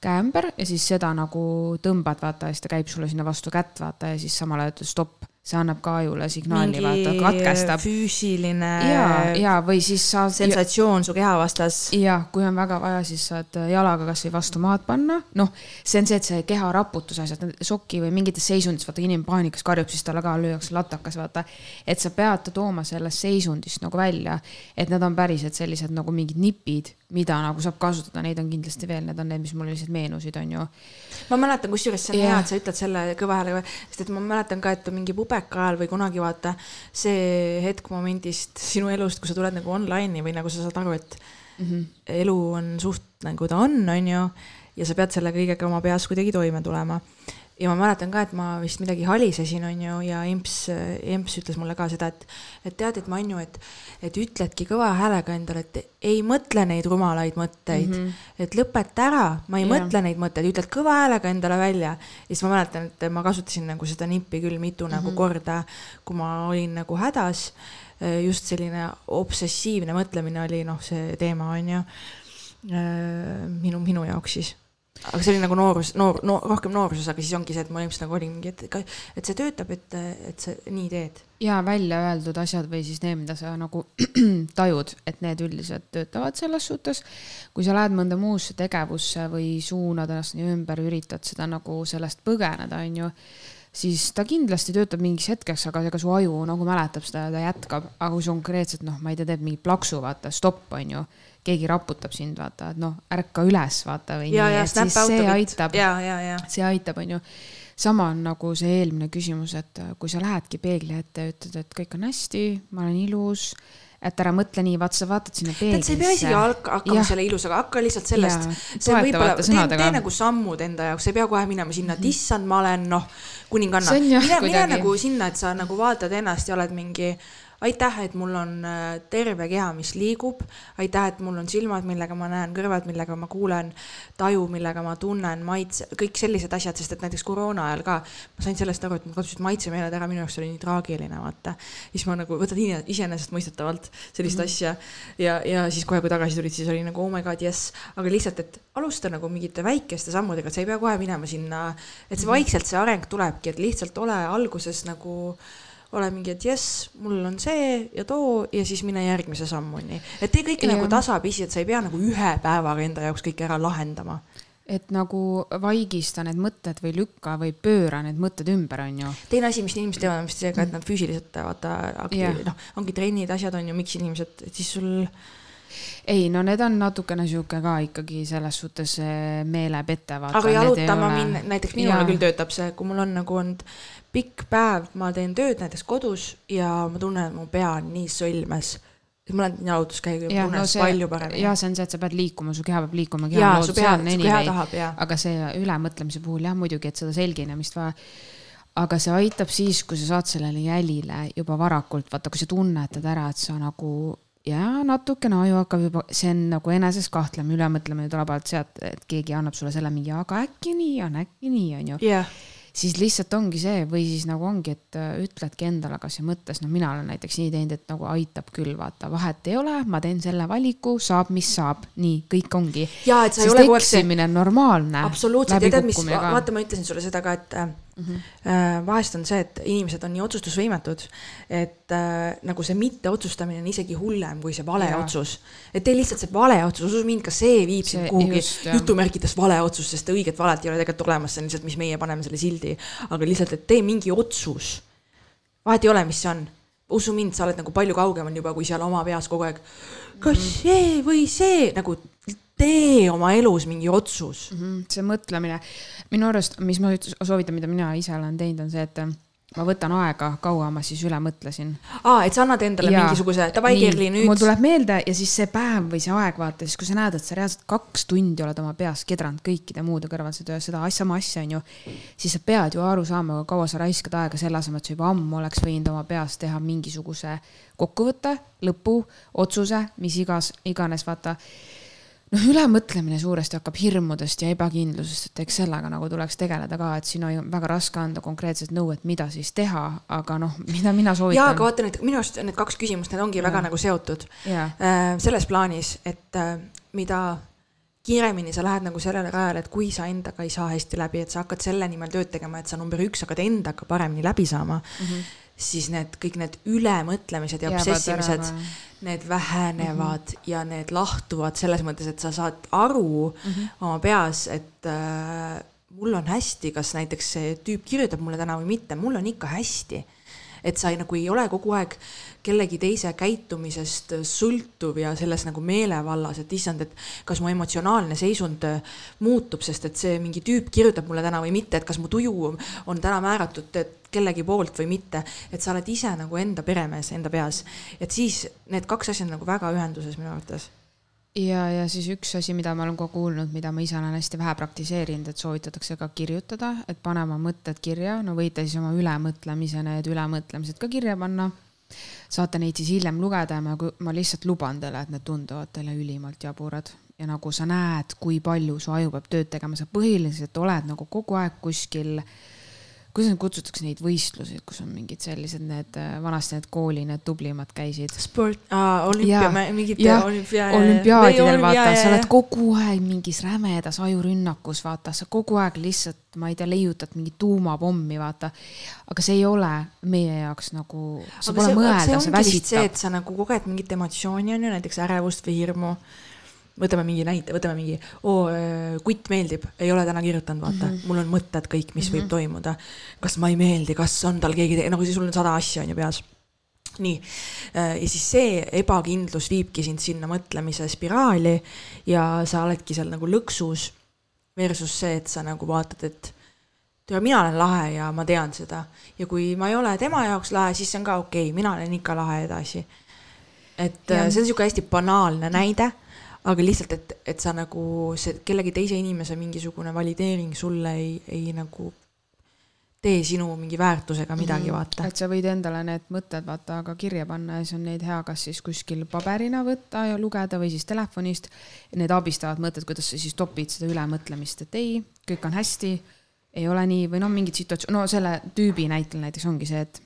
Speaker 2: käe ümber ja siis seda nagu tõmbad, vaata, ja siis ta käib sulle sinna vastu kätt, vaata, ja siis samal ajal ütled stopp see annab ka ajule signaali, vaata, katkestab.
Speaker 1: füüsiline.
Speaker 2: ja, ja või siis saad.
Speaker 1: sensatsioon su keha vastas.
Speaker 2: ja, kui on väga vaja, siis saad jalaga kasvõi vastu maad panna. noh, see on see, et see keha raputus asjad, šoki või mingites seisundites, vaata inimene paanikas karjub, siis talle ka lüüakse latakas, vaata. et sa pead ta tooma sellest seisundist nagu välja, et need on päriselt sellised nagu mingid nipid, mida nagu saab kasutada, neid on kindlasti veel, need on need, mis mulle lihtsalt meenusid, on ju.
Speaker 1: ma mäletan, kusjuures see on yeah. hea, et sa ütled selle kõva häälega, sest et ma mäletan ka, et mingi pubeka ajal või kunagi vaata see hetk momendist sinu elust, kui sa tuled nagu online'i või nagu sa saad aru, et mm -hmm. elu on suht nagu ta on, on ju, ja sa pead selle kõigega oma peas kuidagi toime tulema ja ma mäletan ka, et ma vist midagi halisesin, on ju, ja Emps, Emps ütles mulle ka seda, et, et tead, et Manju, et, et ütledki kõva häälega endale, et ei mõtle neid rumalaid mõtteid mm, -hmm. et lõpeta ära, ma ei yeah. mõtle neid mõtteid, ütled kõva häälega endale välja. ja siis ma mäletan, et ma kasutasin nagu seda nippi küll mitu mm -hmm. nagu korda, kui ma olin nagu hädas. just selline obsessiivne mõtlemine oli noh, see teema on ju minu, minu jaoks siis aga see oli nagu noorus, noor, noor, rohkem nooruses, aga siis ongi see, et ma ilmselt nagu olingi, et, et see töötab, et, et sa nii teed.
Speaker 2: ja välja öeldud asjad või siis need, mida sa nagu tajud, et need üldiselt töötavad selles suhtes. kui sa lähed mõnda muusse tegevusse või suunad ennast nii ümber, üritad seda nagu sellest põgeneda, on ju siis ta kindlasti töötab mingiks hetkeks, aga ega su aju nagu mäletab seda ja ta jätkab, aga kui sa konkreetselt noh, ma ei tea, teed mingi plaksu, vaata, stopp, on ju keegi raputab sind, vaata, et noh, ärka üles, vaata või ja, nii, et siis see aitab, see aitab, on ju. sama on nagu see eelmine küsimus, et kui sa lähedki peegli ette ja ütled, et kõik on hästi, ma olen ilus et ära mõtle nii, vaata, sa vaatad sinna peeglisse.
Speaker 1: sa ei pea isegi hakkama selle ilusaga, hakka lihtsalt sellest. see võib-olla, tee, tee nagu sammud enda jaoks, sa ei pea kohe minema sinna, et mhm. issand, ma olen noh, kuninganna. mine, mine nagu sinna, et sa nagu vaatad ennast ja oled mingi aitäh, et mul on äh, terve keha, mis liigub, aitäh, et mul on silmad, millega ma näen, kõrvad, millega ma kuulen, taju, millega ma tunnen, maitse, kõik sellised asjad, sest et näiteks koroona ajal ka ma sain sellest aru, et mul kadusid maitsemeeled ära, minu jaoks oli nii traagiline, vaata. siis ma nagu võtad iseenesestmõistetavalt sellist mm -hmm. asja ja, ja siis kohe, kui tagasi tulid, siis oli nagu oh my god, jess, aga lihtsalt, et alusta nagu mingite väikeste sammudega, et sa ei pea kohe minema sinna, et see mhm. vaikselt see areng tulebki, et lihtsalt ole alguses nagu ole mingi, et jess, mul on see ja too ja siis mine järgmise sammuni. et tee kõike ja. nagu tasapisi, et sa ei pea nagu ühe päevaga enda jaoks kõike ära lahendama
Speaker 2: et nagu vaigista need mõtted või lükka või pööra need mõtted ümber, on ju.
Speaker 1: teine asi, mis inimesed teevad, on vist see ka, et nad füüsiliselt vaata aktiiv, noh, ongi trennid, asjad on ju, miks inimesed, siis sul.
Speaker 2: Ei, no need on natukene sihuke ka ikkagi selles suhtes eh, meelepete.
Speaker 1: aga jalutama minna, näiteks minule küll töötab see, kui mul on nagu olnud pikk päev, ma teen tööd näiteks kodus ja ma tunnen, et mu pea on nii sõlmes ma olen jalutuskäigu ja tunnen no see, palju paremini.
Speaker 2: ja see on see, et sa pead liikuma, su keha peab liikuma.
Speaker 1: ja su pea, su keha tahab ja.
Speaker 2: aga see ülemõtlemise puhul jah, muidugi, et seda selginemist vaja. aga see aitab siis, kui sa saad sellele jälile juba varakult, vaata, kui sa tunnetad ära, et sa nagu ja natukene aju hakkab juba, see on nagu eneses kahtlemine, ülemõtlemine tuleb alati sealt, et keegi annab sulle selle mingi, aga äkki nii on, äkki nii on ju
Speaker 1: yeah
Speaker 2: siis lihtsalt ongi see või siis nagu ongi, et äh, ütledki endale kas ja mõttes, no mina olen näiteks nii teinud, et nagu aitab küll, vaata, vahet ei ole, ma teen selle valiku, saab, mis saab, nii, kõik ongi.
Speaker 1: ja, et sa ei ole
Speaker 2: kogu aeg see. eksimine on normaalne.
Speaker 1: absoluutselt, ja tead, mis, vaata, ma ütlesin sulle seda ka, et äh, mm. -hmm. vahest on see, et inimesed on nii otsustusvõimetud, et äh, nagu see mitteotsustamine on isegi hullem kui see vale ja. otsus. et tee lihtsalt see vale otsus, usu mind, ka see viib sind kuhugi jutumärkides vale otsus, sest õiget valet ei ole tegelikult olemas, see on lihtsalt, mis meie paneme selle sildi. aga lihtsalt, et tee mingi otsus. vahet ei ole, mis see on usu mind, sa oled nagu palju kaugemal juba, kui seal oma peas kogu aeg, kas mm -hmm. see või see nagu tee oma elus mingi otsus
Speaker 2: mm. -hmm, see mõtlemine, minu arust, mis ma soovitan, mida mina ise olen teinud, on see, et ma võtan aega, kaua ma siis üle mõtlesin.
Speaker 1: aa, et sa annad endale ja, mingisuguse, davai Kerli nüüd.
Speaker 2: mul tuleb meelde ja siis see päev või see aeg, vaata siis, kui sa näed, et sa reaalselt kaks tundi oled oma peas kedranud kõikide muude kõrval seda, seda sama asja, on ju. siis sa pead ju aru saama, kaua sa raiskad aega selle asemel, et sa juba ammu oleks võinud oma peas teha mingisuguse kokkuvõtte, lõpu, otsuse, mis igas, iganes, vaata noh, ülemõtlemine suuresti hakkab hirmudest ja ebakindlusest, et eks sellega nagu tuleks tegeleda ka, et siin on väga raske anda konkreetset nõu, et mida siis teha, aga noh, mida mina soovitan.
Speaker 1: jaa, aga vaata nüüd minu arust need kaks küsimust, need ongi ja. väga nagu seotud. Äh, selles plaanis, et äh, mida kiiremini sa lähed nagu sellele rajale, et kui sa endaga ei saa hästi läbi, et sa hakkad selle nimel tööd tegema, et sa number üks hakkad endaga paremini läbi saama mm, -hmm. Siis need kõik need ülemõtlemised ja obsessimised, need vähenevad mm -hmm. ja need lahtuvad selles mõttes, et sa saad aru mm -hmm. oma peas, et äh, mul on hästi, kas näiteks see tüüp kirjutab mulle täna või mitte, mul on ikka hästi et sa ei, nagu ei ole kogu aeg kellegi teise käitumisest sõltuv ja selles nagu meelevallas, et issand, et kas mu emotsionaalne seisund muutub, sest et see mingi tüüp kirjutab mulle täna või mitte, et kas mu tuju on täna määratud kellegi poolt või mitte, et sa oled ise nagu enda peremees enda peas, et siis need kaks asja on nagu väga ühenduses minu arvates
Speaker 2: ja, ja siis üks asi, mida ma olen ka kuulnud, mida ma ise olen hästi vähe praktiseerinud, et soovitatakse ka kirjutada, et pane oma mõtted kirja, no võite siis oma ülemõtlemise, need ülemõtlemised ka kirja panna. saate neid siis hiljem lugeda ja ma, ma lihtsalt luban teile, et need tunduvad teile ülimalt jaburad ja nagu sa näed, kui palju su aju peab tööd tegema, sa põhiliselt oled nagu kogu aeg kuskil äh, kuidas neid kutsutakse, neid võistlusi, kus on mingid sellised need, äh, vanasti need kooli need tublimad käisid.
Speaker 1: sport olümpia, mingid
Speaker 2: olümpia. olümpiaadidel vaata, sa oled kogu aeg mingis rämedas ajurünnakus, vaata, sa kogu aeg lihtsalt, ma ei tea, leiutad mingit tuumapommi, vaata. aga see ei ole meie jaoks nagu, see pole mõelda, see väsitab.
Speaker 1: see, et sa nagu koged mingit emotsiooni, on ju, näiteks ärevust või hirmu võtame mingi näite, võtame mingi, oo, äh, kutt meeldib, ei ole täna kirjutanud, vaata mm, -hmm. mul on mõtted kõik, mis mm -hmm. võib mhm. toimuda. kas ma ei meeldi, kas on tal keegi, nagu siis sul on sada asja on ju peas. nii, äh, ja siis see ebakindlus viibki sind sinna mõtlemise spiraali ja sa oledki seal nagu lõksus. Versus see, et sa nagu vaatad, et tere, mina olen lahe ja ma tean seda ja kui ma ei ole tema jaoks lahe, siis see on ka okei okay,, mina olen ikka lahe edasi. et ja. Äh, see on niisugune hästi banaalne näide aga lihtsalt, et, et sa nagu see kellegi teise inimese mingisugune valideering sulle ei, ei nagu tee sinu mingi väärtusega midagi mm, -hmm. vaata.
Speaker 2: et sa võid endale need mõtted vaata ka kirja panna ja siis on neid hea kas siis kuskil paberina võtta ja lugeda või siis telefonist. Need abistavad mõtted, kuidas sa siis topid seda ülemõtlemist, et ei, kõik on hästi, ei ole nii või noh, mingid situatsioon, no selle tüübi näitel näiteks ongi see, et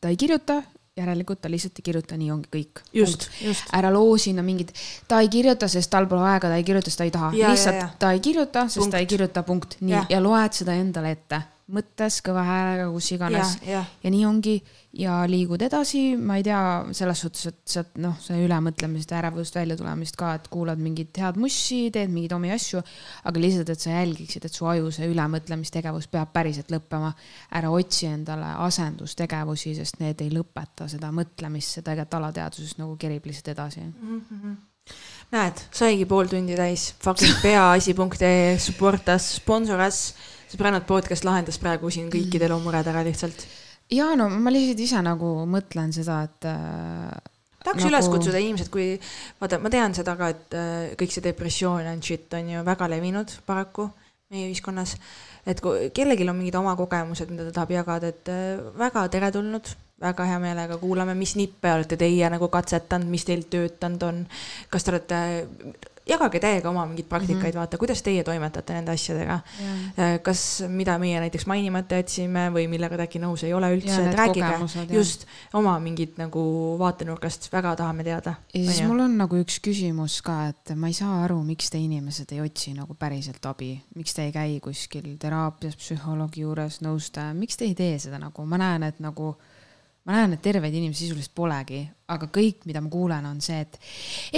Speaker 2: ta ei kirjuta, järelikult ta lihtsalt ei kirjuta, nii ongi kõik.
Speaker 1: just, just.
Speaker 2: ära loo sinna mingit, ta ei kirjuta, sest tal pole aega, ta ei kirjuta, sest ta ei taha. lihtsalt ta ei kirjuta, sest punkt. ta ei kirjuta, punkt. nii, ja loed seda endale ette mõttes, kõva häälega, kus iganes. Ja, ja. nii ongi ja liigud edasi, ma ei tea, selles suhtes, et sealt noh, see ülemõtlemisest ärevusest välja tulemist ka, et kuulad mingit head mussi, teed mingeid omi asju, aga lihtsalt, et sa jälgiksid, et su aju see ülemõtlemistegevus peab päriselt lõppema. ära otsi endale asendustegevusi, sest need ei lõpeta seda mõtlemist, see tegelikult alateadvusest nagu kerib lihtsalt edasi mm. -hmm
Speaker 1: näed, saigi pool tundi täis, fucking peaasi.ee, support us, sponsor us sõbrannad podcast lahendas praegu siin kõikide elu mured ära lihtsalt.
Speaker 2: ja no ma lihtsalt ise nagu mõtlen seda, et äh,
Speaker 1: tahaks nagu... üles kutsuda inimesed, kui vaata, ma tean seda ka, et äh, kõik see depressioon and shit on ju väga levinud paraku meie ühiskonnas. et kui kellelgi on mingid oma kogemused, mida ta tahab jagada, et äh, väga teretulnud, väga hea meelega kuulame, mis nippe olete teie nagu katsetanud, mis teil töötanud on. kas te olete jagage täiega oma mingeid praktikaid mm, -hmm. vaata, kuidas teie toimetate nende asjadega. Yeah.. Äh, kas, mida meie näiteks mainimata jätsime või millega te äkki nõus ei ole üldse, et rääkige just oma mingit nagu vaatenurgast, väga tahame teada.
Speaker 2: ja siis mul on nagu üks küsimus ka, et ma ei saa aru, miks te inimesed ei otsi nagu päriselt abi, miks te ei käi kuskil teraapias, psühholoogi juures, nõustaja, miks te ei tee seda nagu, ma näen, et nagu ma näen, et terveid inimesi sisuliselt polegi, aga kõik, mida ma kuulen, on see, et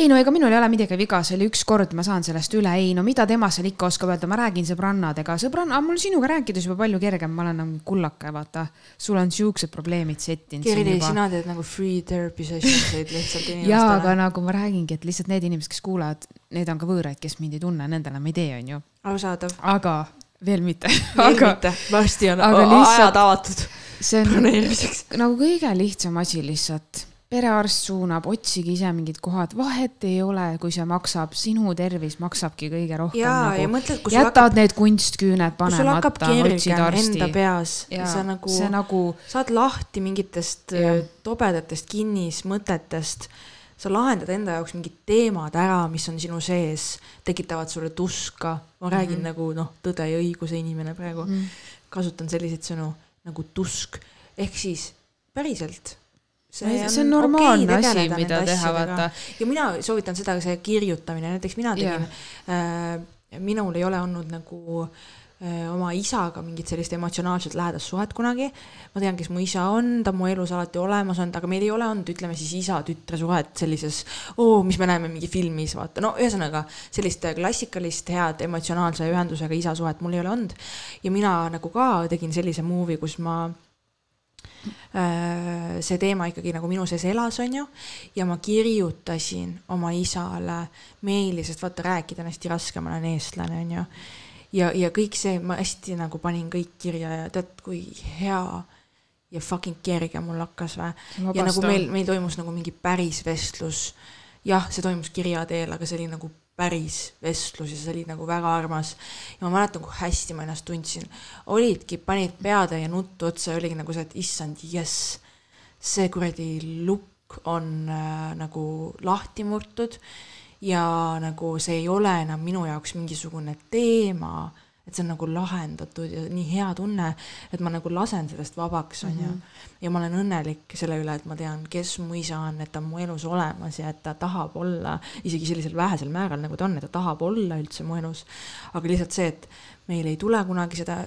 Speaker 2: ei no ega minul ei ole midagi viga, see oli üks kord, ma saan sellest üle, ei no mida tema seal ikka oskab öelda, ma räägin sõbrannadega, sõbranna, mul sinuga rääkides juba palju kergem, ma olen nagu kullake, vaata. sul on siuksed probleemid settinud.
Speaker 1: Kerli, sina teed nagu free therapy sessions eid lihtsalt inimestele.
Speaker 2: jaa, aga nagu ma räägingi, et lihtsalt need inimesed, kes kuulavad, need on ka võõraid, kes mind ei tunne, nendele ma ei tee, onju.
Speaker 1: arusaadav.
Speaker 2: aga veel mitte.
Speaker 1: veel aga, mitte, varsti on lihtsalt... ajad avatud
Speaker 2: see on nagu kõige lihtsam asi lihtsalt perearst suunab, otsige ise mingid kohad, vahet ei ole, kui see maksab, sinu tervis maksabki kõige rohkem.
Speaker 1: nagu,, ja mõtled,
Speaker 2: jätad hakkab, need kunstküüned panemata, otsid arsti.
Speaker 1: enda peas sa nagu, nagu saad lahti mingitest ja. Äh, tobedatest kinnismõtetest, sa lahendad enda jaoks mingid teemad ära, mis on sinu sees, tekitavad sulle tuska. ma räägin mm -hmm. nagu noh, tõde ja õiguse inimene praegu mm, -hmm. kasutan selliseid sõnu nagu tusk, ehk siis päriselt
Speaker 2: see on normaalne
Speaker 1: okei
Speaker 2: asi, mida teha, vaata.
Speaker 1: ja mina soovitan seda, see kirjutamine, näiteks mina tegin yeah. äh, minul ei ole olnud nagu äh, oma isaga mingit sellist emotsionaalselt lähedast suhet kunagi. ma tean, kes mu isa on, ta on mu elus alati olemas olnud, aga meil ei ole olnud, ütleme siis isa-tütre suhet sellises, oo, mis me näeme mingi filmis, vaata, no ühesõnaga sellist klassikalist head emotsionaalse ühendusega isa suhet mul ei ole olnud. ja mina nagu ka tegin sellise movie, kus ma Äh, see teema ikkagi nagu minu sees elas, on ju, ja ma kirjutasin oma isale meili, sest vaata, rääkida on hästi raske, ma olen eestlane, on ju. Ja, ja kõik see, ma hästi nagu panin kõik kirja ja tead, kui hea ja fucking kerge mul hakkas või. ja nagu meil, meil toimus nagu mingi päris vestlus. jah, see toimus kirja teel, aga see oli nagu päris vestlus ja see oli nagu väga armas. ja ma mäletan, kui hästi ma ennast tundsin. olidki, panid peatäie nuttu otsa ja oligi nagu see, et issand, jess, see kuradi lukk on äh, nagu lahti murtud ja nagu see ei ole enam minu jaoks mingisugune teema et see on nagu lahendatud ja nii hea tunne, et ma nagu lasen sellest vabaks, onju. Mhm. ja ma olen õnnelik selle üle, et ma tean, kes mu isa on, et ta on mu elus olemas ja et ta tahab olla isegi sellisel vähesel määral, nagu ta on, et ta tahab olla üldse mu elus. aga lihtsalt see, et meil ei tule kunagi seda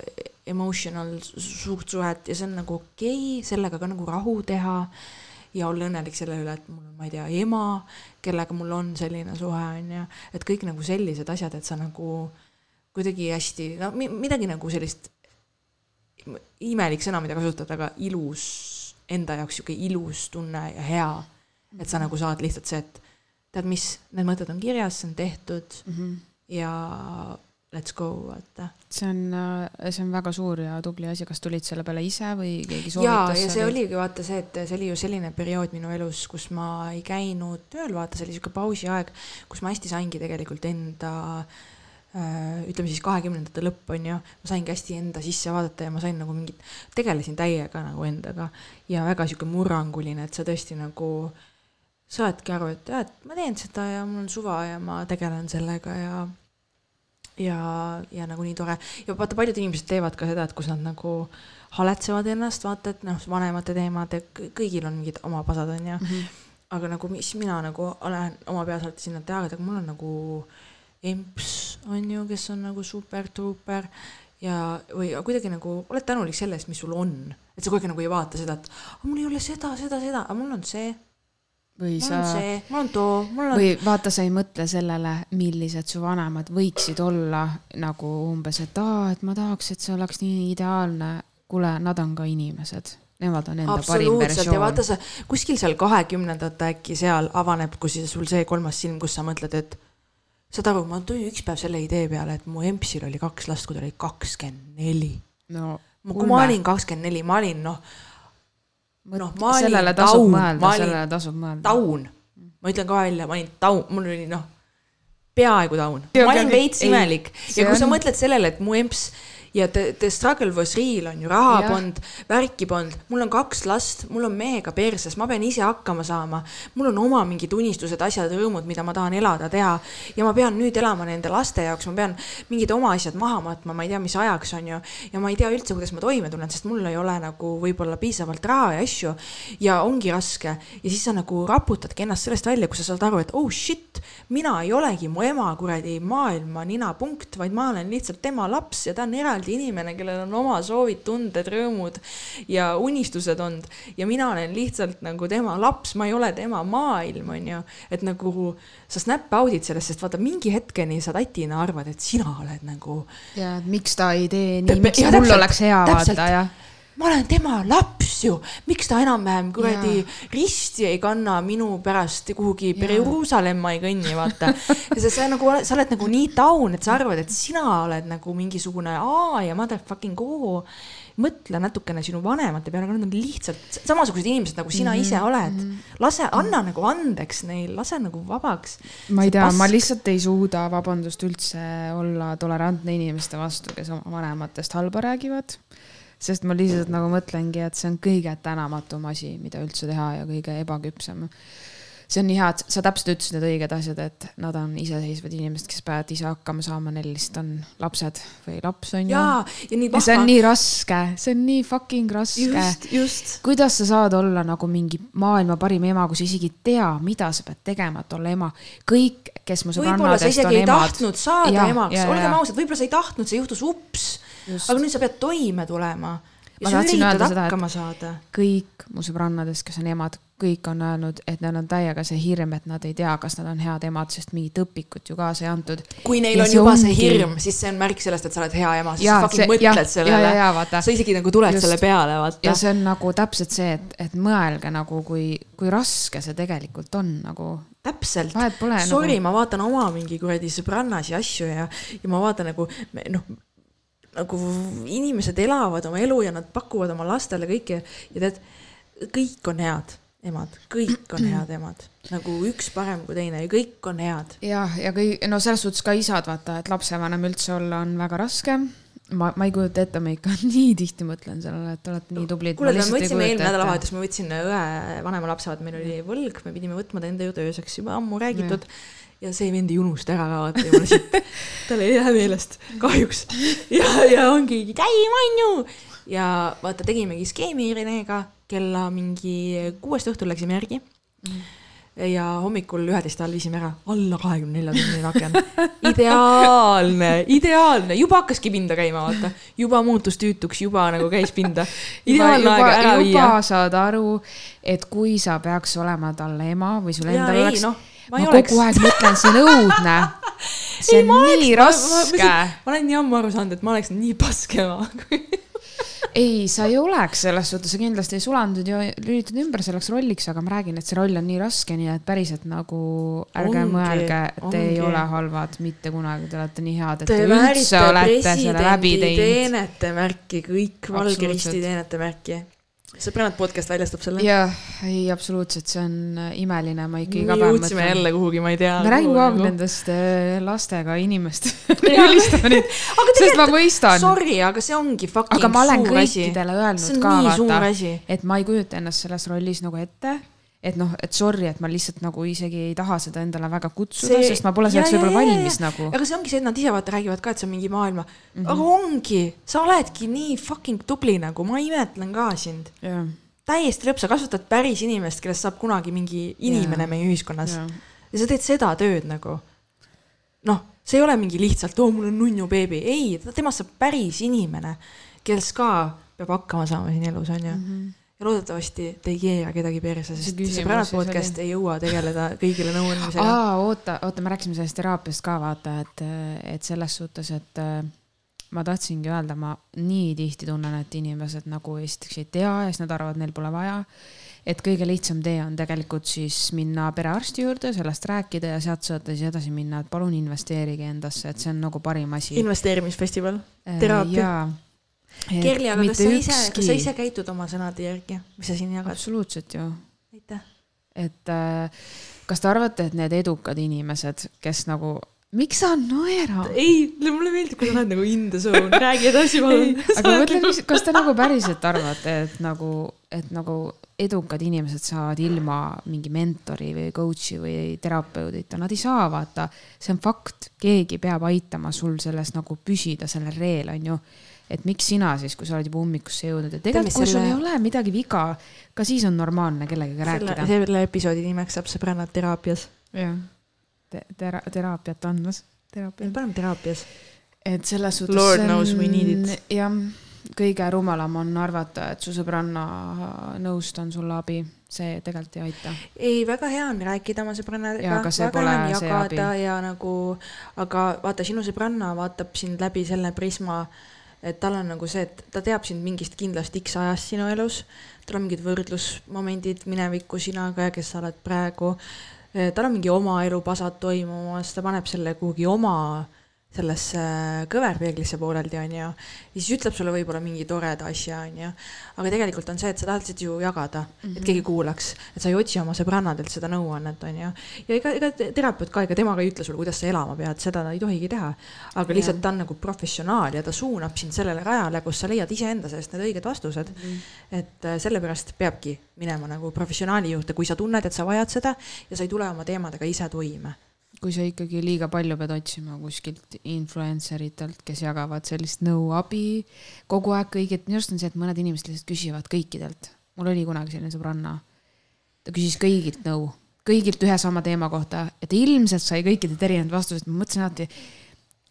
Speaker 1: emotional suurt suhet ja see on nagu okei okay, sellega ka nagu rahu teha ja olla õnnelik selle üle, et mul on, ma ei tea, ema, kellega mul on selline suhe, on ju, et kõik nagu sellised asjad, et sa nagu kuidagi hästi, no midagi nagu sellist, imelik sõna, mida kasutada, aga ilus, enda jaoks sihuke ilus tunne ja hea. et sa nagu saad lihtsalt see, et tead mis, need mõtted on kirjas, see on tehtud mm -hmm. ja let's go, vaata.
Speaker 2: see on, see on väga suur ja tubli asi, kas tulid selle peale ise või keegi soovitas?
Speaker 1: ja, ja see oligi vaata see, et see oli ju selline periood minu elus, kus ma ei käinud tööl, vaata, see oli sihuke pausiaeg, kus ma hästi saingi tegelikult enda äh, Äh, ütleme siis kahekümnendate lõpp on ju, ma saingi hästi enda sisse vaadata ja ma sain nagu mingit, tegelesin täiega nagu endaga ja väga sihuke murranguline, et sa tõesti nagu saadki aru, et jah, et ma teen seda ja mul on suva ja ma tegelen sellega ja ja, ja nagu nii tore ja vaata, paljud inimesed teevad ka seda, et kus nad nagu haletsevad ennast, vaata, et noh, vanemate teemad ja kõigil on mingid oma pasad, on ju mm. -hmm. aga nagu, mis mina nagu olen oma peas alati sinna teada, aga mul on nagu emps on ju, kes on nagu super-truuper ja, või kuidagi nagu oled tänulik selle eest, mis sul on. et sa aeg nagu ei vaata seda, et mul ei ole seda, seda, seda, aga mul on see.
Speaker 2: Või
Speaker 1: mul
Speaker 2: sa.
Speaker 1: mul on see, mul on too, mul on.
Speaker 2: või vaata, sa ei mõtle sellele, millised su vanemad võiksid olla nagu umbes, et aa, et ma tahaks, et see oleks nii ideaalne. kuule, nad on ka inimesed nemad on enda parim versioon.
Speaker 1: ja vaata sa kuskil seal kahekümnendate äkki seal avaneb, kus sul see kolmas silm, kus sa mõtled, et saad aru, ma tulin üks päev selle idee peale, et mu empsil oli kaks last, kui ta oli kakskümmend neli.
Speaker 2: no
Speaker 1: kui ma olin kakskümmend neli, ma olin noh,
Speaker 2: noh, ma olin sellele tasub taun, mõelda, sellele tasub mõelda.
Speaker 1: taun, ma ütlen ka välja, ma olin taun, mul oli noh, peaaegu taun, ma olin veits imelik. ja kui on... sa mõtled sellele, et mu emps ja the, the struggle was real on ju, raha polnud, värki polnud, mul on kaks last, mul on mehega perses, ma pean ise hakkama saama. mul on oma mingid unistused, asjad, rõõmud, mida ma tahan elada, teha. Ja ma pean nüüd elama nende laste jaoks, ma pean mingid oma asjad maha matma, ma ei tea, mis ajaks on ju. ja ma ei tea üldse, kuidas ma toime tulen, sest mul ei ole nagu võib-olla piisavalt raha ja asju. Ja ongi raske. Ja siis sa nagu raputadki ennast sellest välja, kus sa saad aru, et oh shit, mina ei olegi mu ema kuradi maailma ninapunkt, vaid ma olen lihtsalt tema laps ja ta on eraldi eraldi inimene, kellel on oma soovid, tunded, rõõmud ja unistused olnud ja mina olen lihtsalt nagu tema laps, ma ei ole tema maailm, on ju. et nagu sa snap out'id sellest, sest vaata mingi hetkeni sa tatina arvad, et sina oled nagu.
Speaker 2: ja, et miks ta ei tee nii, miks ja, mul täpselt, oleks hea täpselt. vaata ja
Speaker 1: ma olen tema laps ju, miks ta enam-vähem kuradi risti ei kanna minu pärast kuhugi Jeruusalemma ei kõnni, vaata. ja sa, sa nagu, sa oled nagu nii down, et sa arvad, et sina oled nagu mingisugune A ja motherfucking O. mõtle natukene sinu vanemate peale, aga nad on lihtsalt samasugused inimesed, nagu sina mm -hmm. ise mhm, oled. Mhm. lase, anna mm -hmm. nagu andeks neil, lase nagu vabaks.
Speaker 2: ma ei tea, ma lihtsalt ei suuda, vabandust, üldse olla tolerantne inimeste vastu, kes oma vanematest halba räägivad sest ma lihtsalt nagu mõtlengi, et see on kõige tänamatum asi, mida üldse teha ja kõige ebaküpsem. see on nii hea, et sa täpselt ütlesid need õiged asjad, et nad on iseseisvad inimesed, kes peavad ise hakkama saama, neil lihtsalt on lapsed või laps on ju.
Speaker 1: jaa, ja nii
Speaker 2: ja see on
Speaker 1: vahva.
Speaker 2: nii raske, see on nii fucking raske. kuidas sa saad olla nagu mingi maailma parim ema, kui sa isegi ei tea, mida sa pead tegema, et olla ema. kõik, kes mu
Speaker 1: võib-olla sa
Speaker 2: sõbrannadest
Speaker 1: isegi
Speaker 2: on
Speaker 1: ei
Speaker 2: emad.
Speaker 1: tahtnud saada emaks
Speaker 2: ja,, ja,
Speaker 1: olgem
Speaker 2: ja.
Speaker 1: ausad, võib-olla sa ei tahtnud, see juhtus ups. Aga nüüd sa pead toime tulema.
Speaker 2: Ma
Speaker 1: ja
Speaker 2: tahtsin öelda seda, et- kõik mu sõbrannadest, kes on emad, kõik on öelnud, et neil on täiega see hirm, et nad ei tea, kas nad on head emad, sest mingit õpikut ju kaasa ei antud.
Speaker 1: kui neil
Speaker 2: Ja
Speaker 1: on
Speaker 2: see
Speaker 1: juba see
Speaker 2: ongi-
Speaker 1: hirm, siis see on märk sellest, et sa oled hea ema, sa fucking
Speaker 2: see-
Speaker 1: mõtled
Speaker 2: ja,
Speaker 1: sellele
Speaker 2: ja, ja,
Speaker 1: sa isegi nagu tuled
Speaker 2: Just.
Speaker 1: selle peale, vaata
Speaker 2: ja. see on nagu täpselt see, et, et mõelge nagu, kui, kui raske see tegelikult on nagu.
Speaker 1: täpselt Sorry
Speaker 2: nagu-
Speaker 1: ma vaatan oma mingi kuradi sõbrannasi asju ja, ja ma vaatan nagu noh, nagu inimesed elavad oma elu ja nad pakuvad oma lastele kõike ja tead, kõik on head emad, kõik on head emad, nagu üks parem kui teine ja kõik on head.
Speaker 2: jah, ja kõik, no selles suhtes ka isad, vaata, et lapsevanem üldse olla on väga raske. ma, ma ei kujuta ette, ma ikka nii tihti mõtlen sellele, et te olete nii tublid.
Speaker 1: kuule, me võtsime eelmine nädalavahetus, ma võtsin õe vanema lapse, vaata meil oli võlg, me pidime võtma ta enda juurde ööseks juba ammu räägitud ja see vend ei unusta ära ka, vaata jumala sitt. tal ei jää meelest, kahjuks. ja, ja ongi käima onju. ja vaata, tegimegi skeemi Renega kella mingi kuuest õhtul läksime järgi mm.. ja hommikul üheteist ajal viisime ära alla kahekümne nelja tunnine aken. ideaalne, ideaalne, juba hakkaski pinda käima, vaata. juba muutus tüütuks, juba nagu käis pinda. ideaalne aeg ära viia
Speaker 2: juba saad aru, et kui sa peaks olema talle ema või sul endal oleks,
Speaker 1: noh, ma
Speaker 2: ma,
Speaker 1: ei
Speaker 2: ma
Speaker 1: oleks.
Speaker 2: kogu aeg mõtlen, see on õudne. see
Speaker 1: Ei,
Speaker 2: on
Speaker 1: ma
Speaker 2: nii
Speaker 1: oleks- ma-
Speaker 2: raske.
Speaker 1: ma, ma olen nii ammu aru saanud, et ma oleks nii paske ema.
Speaker 2: ei, sa ei oleks selles suhtes, sa kindlasti ei sulanud ja lülitad ümber selleks rolliks, aga ma räägin, et see roll on nii raske, nii et päriselt nagu ärge
Speaker 1: Ongi,
Speaker 2: mõelge, et te ei
Speaker 1: ongi.
Speaker 2: ole halvad mitte kunagi, te olete nii head, et
Speaker 1: Te
Speaker 2: te üldse olete selle läbi teinud.
Speaker 1: teenete märki, kõik Valge Risti
Speaker 2: Absoluutselt.
Speaker 1: teenete märki. Sõbrannad podcast väljastab selle.
Speaker 2: jah, ei absoluutselt, see on äh, imeline, ma ikka iga
Speaker 1: me
Speaker 2: päev
Speaker 1: jõudsime jälle kuhugi, ma ei tea.
Speaker 2: ma räägin kogu aeg. nendest äh, lastega inimestest. ülistama neid,
Speaker 1: aga
Speaker 2: sest ma mõistan.
Speaker 1: sorry, aga see ongi fucking
Speaker 2: aga ma olen
Speaker 1: suur asi.
Speaker 2: kõikidele
Speaker 1: see
Speaker 2: öelnud ka
Speaker 1: suur
Speaker 2: vaata,
Speaker 1: asi.
Speaker 2: et ma ei kujuta ennast selles rollis nagu ette, et noh, et sorry, et ma lihtsalt nagu isegi ei taha seda endale väga kutsuda,
Speaker 1: See-
Speaker 2: sest ma pole selleks võib-olla
Speaker 1: ja, ja,
Speaker 2: valmis
Speaker 1: ja.
Speaker 2: nagu.
Speaker 1: aga see ongi see, et nad ise vaata räägivad ka, et see on mingi maailma mm. -hmm. aga ongi, sa oledki nii fucking tubli nagu, ma imetlen ka sind.
Speaker 2: jah,
Speaker 1: täiesti lõpp, sa kasvatad päris inimest, kellest saab kunagi mingi inimene
Speaker 2: Jaa.
Speaker 1: meie ühiskonnas.
Speaker 2: jah,
Speaker 1: ja sa teed seda tööd nagu. noh, see ei ole mingi lihtsalt, oo, mul on nunnu beebi, ei, temast saab päris inimene, kes ka peab hakkama saama siin elus, onju. ja loodetavasti te ei keera kedagi perse, sest sõbrannad
Speaker 2: siis oli-
Speaker 1: podcast ei jõua tegeleda kõigile nõuandmisega.
Speaker 2: aa, oota, oota, me rääkisime sellest teraapiast ka vaata, et, et selles suhtes, et äh, ma tahtsingi öelda, ma nii tihti tunnen, et inimesed nagu esiteks ei tea ja siis nad arvavad, neil pole vaja. et kõige lihtsam tee on tegelikult siis minna perearsti juurde, sellest rääkida ja sealt saate siis edasi minna, et palun investeerige endasse, et see on nagu parim asi.
Speaker 1: investeerimisfestival, teraapia. Kerli, aga kas sa ise, kas sa ise käitud oma sõnade järgi, mis sa siin jagad?
Speaker 2: absoluutselt ju
Speaker 1: aitäh.
Speaker 2: et äh, kas te arvate, et need edukad inimesed, kes nagu, miks sa naerad?
Speaker 1: ei, mulle meeldib, kui sa oled nagu in the zone, räägi edasi, palun.
Speaker 2: aga mõtle, kas te nagu päriselt arvate, et nagu, et nagu edukad inimesed saavad ilma mingi mentori või coach'i või terapeudita, nad ei saa, vaata, see on fakt, keegi peab aitama sul selles nagu püsida sellel reel, onju et miks sina siis, kui sa oled juba ummikusse jõudnud ja tegelikult, kui sul ei ole midagi viga, ka siis on normaalne kellegagi rääkida.
Speaker 1: selle episoodi nimeks saab sõbrannad teraapias.
Speaker 2: jah, tera-, teraapiat andmas,
Speaker 1: paneme teraapias.
Speaker 2: et selles suhtes.
Speaker 1: Lord knows we need it.
Speaker 2: jah, kõige rumalam on arvata, et su sõbranna nõust on sulle abi, see tegelikult ei aita.
Speaker 1: ei, väga hea on rääkida oma sõbrannadega väga hea on jagada ja nagu, aga vaata, sinu sõbranna vaatab sind läbi selle prisma, et tal on nagu see, et ta teab sind mingist kindlast X ajast sinu elus, tal on mingid võrdlusmomendid minevikku sinaga ja kes sa oled praegu, tal on mingi oma elu pasad toimumas, ta paneb selle kuhugi oma sellesse kõverpeeglisse pooleldi, onju. ja siis ütleb sulle võib-olla mingi toreda asja, onju. aga tegelikult on see, et sa tahad lihtsalt ju jagada mm, -hmm. et
Speaker 2: Mhm.
Speaker 1: keegi kuulaks, et sa ei otsi oma sõbrannadelt seda nõuannet, onju. ja ega, ega terapeut ka, ega tema ka ei ütle sulle, kuidas sa elama pead, seda ta ei tohigi teha. aga lihtsalt ta on nagu professionaal ja ta suunab sind sellele rajale, kus sa leiad iseenda seest need õiged vastused mm. -hmm. et äh, sellepärast peabki minema nagu professionaali juurde, kui sa tunned, et sa vajad seda ja sa ei tule oma teemadega ise toime
Speaker 2: kui sa ikkagi liiga palju pead otsima kuskilt influencer itelt, kes jagavad sellist nõu, abi kogu aeg kõigilt, minu arust on see, et mõned inimesed lihtsalt küsivad kõikidelt. mul oli kunagi selline sõbranna, ta küsis kõigilt nõu, kõigilt ühe sama teema kohta, et ilmselt sai kõikidelt erinevad vastused, ma mõtlesin alati,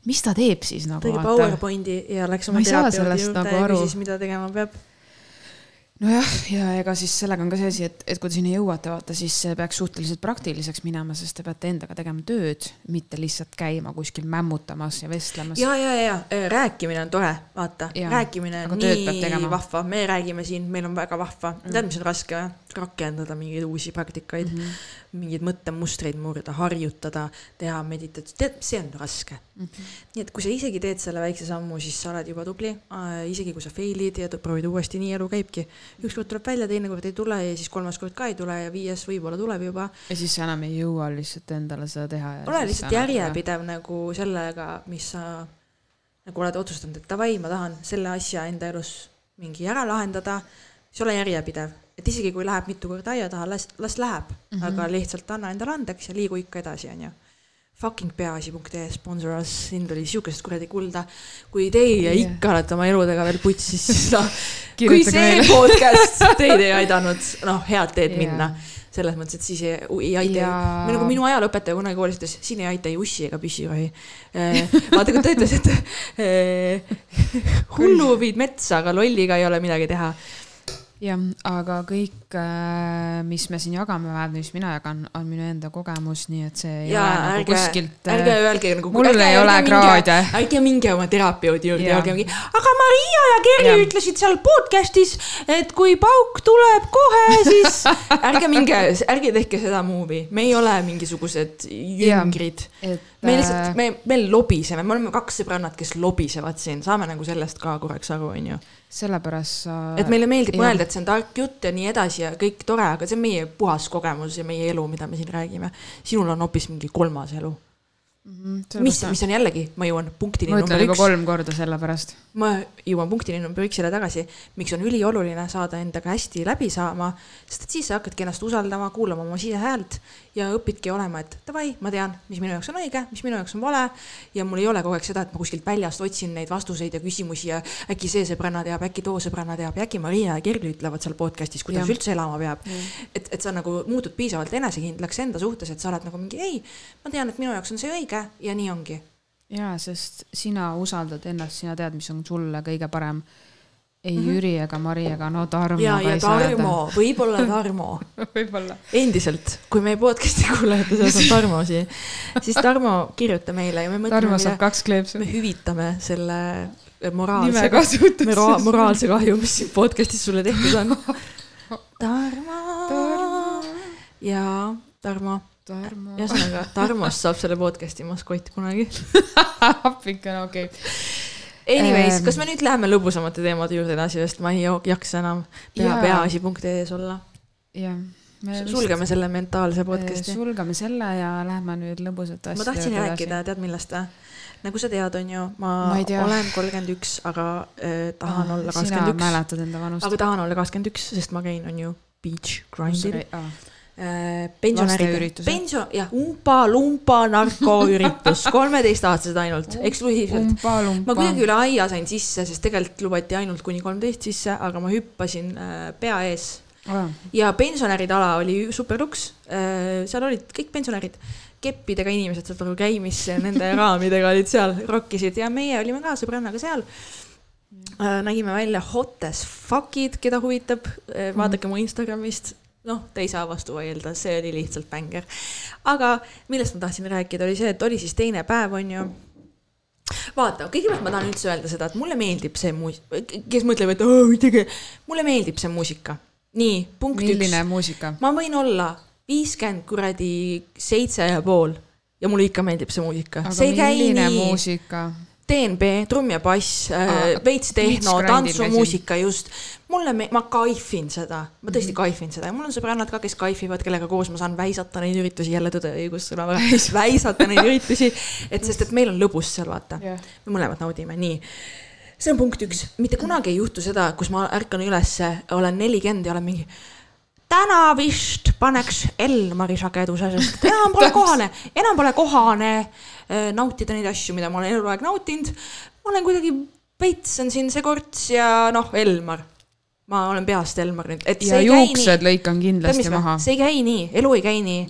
Speaker 2: mis ta teeb siis nagu
Speaker 1: tegi PowerPointi ja läks
Speaker 2: Ma
Speaker 1: oma terapeudi juurde
Speaker 2: nagu
Speaker 1: ja küsis, mida tegema peab.
Speaker 2: Nojah, ja ega siis sellega on ka see asi, et, et kui te sinna jõuate, vaata, siis see peaks suhteliselt praktiliseks minema, sest te peate endaga tegema tööd, mitte lihtsalt käima kuskil mämmutamas ja vestlemas.
Speaker 1: ja, ja, ja äh, rääkimine on tore, vaata, rääkimine on nii
Speaker 2: tegema.
Speaker 1: vahva, me räägime siin, meil on väga vahva mm., tead, mis on raske või? rakendada mingeid uusi praktikaid mm, -hmm. Mingeid mõttemustreid murda, harjutada, teha meditatsiooni, tead, see on raske mm. -hmm. nii et kui sa isegi teed selle väikse sammu, siis sa oled juba tubli äh,, isegi kui sa fail'id ja proovid uuesti, nii elu käibki. ükskord tuleb välja, teinekord ei tule ja siis kolmas kord ka ei tule ja viies võib-olla tuleb juba
Speaker 2: ja siis sa enam ei jõua lihtsalt endale seda teha.
Speaker 1: ole lihtsalt järjepidev nagu sellega, mis sa nagu oled otsustanud, et davai, ma tahan selle asja enda elus mingi ära lahendada, siis ole järjepidev, et isegi kui läheb mitu korda aia taha, las, las läheb mm, -hmm. aga lihtsalt anna endale andeks ja liigu ikka edasi, onju. Fucking peaasi.ee sponsor us, siin tuli siukest kuradi kulda. kui teie yeah. ikka olete oma eludega veel putsis, siis noh, kui see podcast teid ei aidanud, noh, head teed
Speaker 2: Jah.
Speaker 1: minna selles mõttes, et siis ei, ei aita
Speaker 2: ja...,
Speaker 1: nagu minu ajalooõpetaja kunagi koolis ütles, siin ei aita ei ussi ega püssirohi. vaata, kui ta ütles, et eh, hullu viid metsa, aga lolliga ei ole midagi teha.
Speaker 2: jah, aga kõik, mis me siin jagame, vähemalt mis mina jagan, on minu enda kogemus, nii et see ei
Speaker 1: ja
Speaker 2: ole nagu
Speaker 1: ärge,
Speaker 2: kuskilt.
Speaker 1: ärge öelge nagu.
Speaker 2: mul ei ole kraade.
Speaker 1: ärge minge oma terapeudi juurde ja öelge mingi, aga Maria ja Kerli
Speaker 2: Jah.
Speaker 1: ütlesid seal podcast'is, et kui pauk tuleb kohe, siis ärge minge, ärge tehke seda move'i, me ei ole mingisugused jüngrid me lihtsalt, me, me lobiseme, me oleme kaks sõbrannat, kes lobisevad siin, saame nagu sellest ka korraks aru, onju.
Speaker 2: sellepärast sa.
Speaker 1: et meile meeldib
Speaker 2: jah.
Speaker 1: mõelda, et see on tark jutt ja nii edasi ja kõik tore, aga see on meie puhas kogemus ja meie elu, mida me siin räägime. sinul on hoopis mingi kolmas elu, mis, mis on jällegi, ma jõuan punktini
Speaker 2: ma
Speaker 1: number üks,
Speaker 2: kolm korda sellepärast.
Speaker 1: ma jõuan punktini number üksile tagasi, miks on ülioluline saada endaga hästi läbi saama, sest et siis sa hakkadki ennast usaldama, kuulama oma sisehäält ja õpidki olema, et davai, ma tean, mis minu jaoks on õige, mis minu jaoks on vale ja mul ei ole kogu aeg seda, et ma kuskilt väljast otsin neid vastuseid ja küsimusi ja äkki see sõbranna teab, äkki too sõbranna teab ja äkki Maria ja Kerli ütlevad seal podcast'is, kuidas
Speaker 2: Jah.
Speaker 1: üldse elama peab. et, et sa nagu muutud piisavalt enesekindlaks enda suhtes, et sa oled nagu mingi ei, ma tean, et minu jaoks on see õige ja nii ongi.
Speaker 2: jaa, sest sina usaldad ennast, sina tead, mis on sulle kõige parem. Ei mm -hmm. Jüri ega Mari ega no Tarmo
Speaker 1: ja, ja Tarmo, võib-olla Tarmo
Speaker 2: võib-olla.
Speaker 1: endiselt, kui meie podcast'i kuulajate seas on Tarmo siin, siis Tarmo, kirjuta meile ja me mõtleme
Speaker 2: Tarmo, saab kaks kleepsu
Speaker 1: me. hüvitame selle
Speaker 2: nime
Speaker 1: moraalse, mora-, moraalse kahju, mis siin podcast'is sulle tehtud on. Tarmo,
Speaker 2: Tarmo.
Speaker 1: ja Tarmo,
Speaker 2: Tarmo.
Speaker 1: ühesõnaga Tarmost saab selle podcast'i maskott kunagi.
Speaker 2: appikene, okei okay..
Speaker 1: Anyways
Speaker 2: Ähm.,
Speaker 1: kas me nüüd läheme lõbusamate teemade juurde edasi, sest ma ei jaksa enam pea, peaasi.ee-s olla.
Speaker 2: jah.
Speaker 1: sulgeme selle mentaalse podcast'i.
Speaker 2: sulgeme selle ja lähme nüüd lõbusate
Speaker 1: ma
Speaker 2: asjade
Speaker 1: tahtsin
Speaker 2: juurde
Speaker 1: rääkida, tead millest või? nagu sa tead, on ju, ma,
Speaker 2: Ma
Speaker 1: olen kolmkümmend üks, aga äh, tahan
Speaker 2: Ah,
Speaker 1: olla kakskümmend üks.
Speaker 2: mäletad enda vanust.
Speaker 1: aga tahan olla kakskümmend üks, sest ma käin, on ju, beach grind'il.
Speaker 2: Ah,
Speaker 1: pensionäride,
Speaker 2: Lasteüritusel.
Speaker 1: pension, jah, umpa-lumpa narkoüritus, kolmeteistaastased ainult, eksklusiivselt. ma kuidagi üle aia sain sisse, sest tegelikult lubati ainult kuni kolmteist sisse, aga ma hüppasin äh, pea ees. Ja pensionäride ala oli super luks, seal olid kõik pensionärid, keppidega inimesed saad aru, käimisse, nende raamidega olid seal, rokkisid. Ja meie olime ka sõbrannaga seal. nägime välja hot as fuck'id, keda huvitab, vaadake mu Instagramist, noh, te ei saa vastu vaielda, see oli lihtsalt bängar. aga millest ma tahtsin rääkida, oli see, et oli siis teine päev, on ju vaata, kõigepealt ma tahan üldse öelda seda, et mulle meeldib see muus-, kes mõtleb, et oh, tege- mulle meeldib see muusika. nii, punkt
Speaker 2: milline
Speaker 1: üks.
Speaker 2: muusika?
Speaker 1: ma võin olla viiskümmend kuradi seitse ja pool ja mulle ikka meeldib see muusika.
Speaker 2: aga
Speaker 1: see ei käi
Speaker 2: milline
Speaker 1: nii,
Speaker 2: muusika?
Speaker 1: DNB, trumm ja bass äh,, veits tehno, tantsumuusika just. mulle, ma kaifin seda, ma tõesti kaifin seda. Ja mul on sõbrannad ka, kes kaifivad, kellega koos ma saan väisata neid üritusi, jälle tõde ja õigussõna, väisata neid üritusi, et sest, et meil on lõbus seal, vaata. me mõlemad naudime, nii. see on punkt üks, mitte kunagi ei juhtu seda, kus ma ärkan ülesse, olen nelikümmend ja olen mingi. täna vist paneks Elmari sageduse, sest enam pole kohane, enam pole kohane nautida neid asju, mida ma olen eluaeg nautinud. ma olen kuidagi veits on siin see korts ja noh, Elmar. ma olen peast Elmar nüüd, et
Speaker 2: ja
Speaker 1: see ei käi nii
Speaker 2: juuksed lõikan kindlasti
Speaker 1: mis
Speaker 2: maha
Speaker 1: see ei käi nii, elu ei käi nii.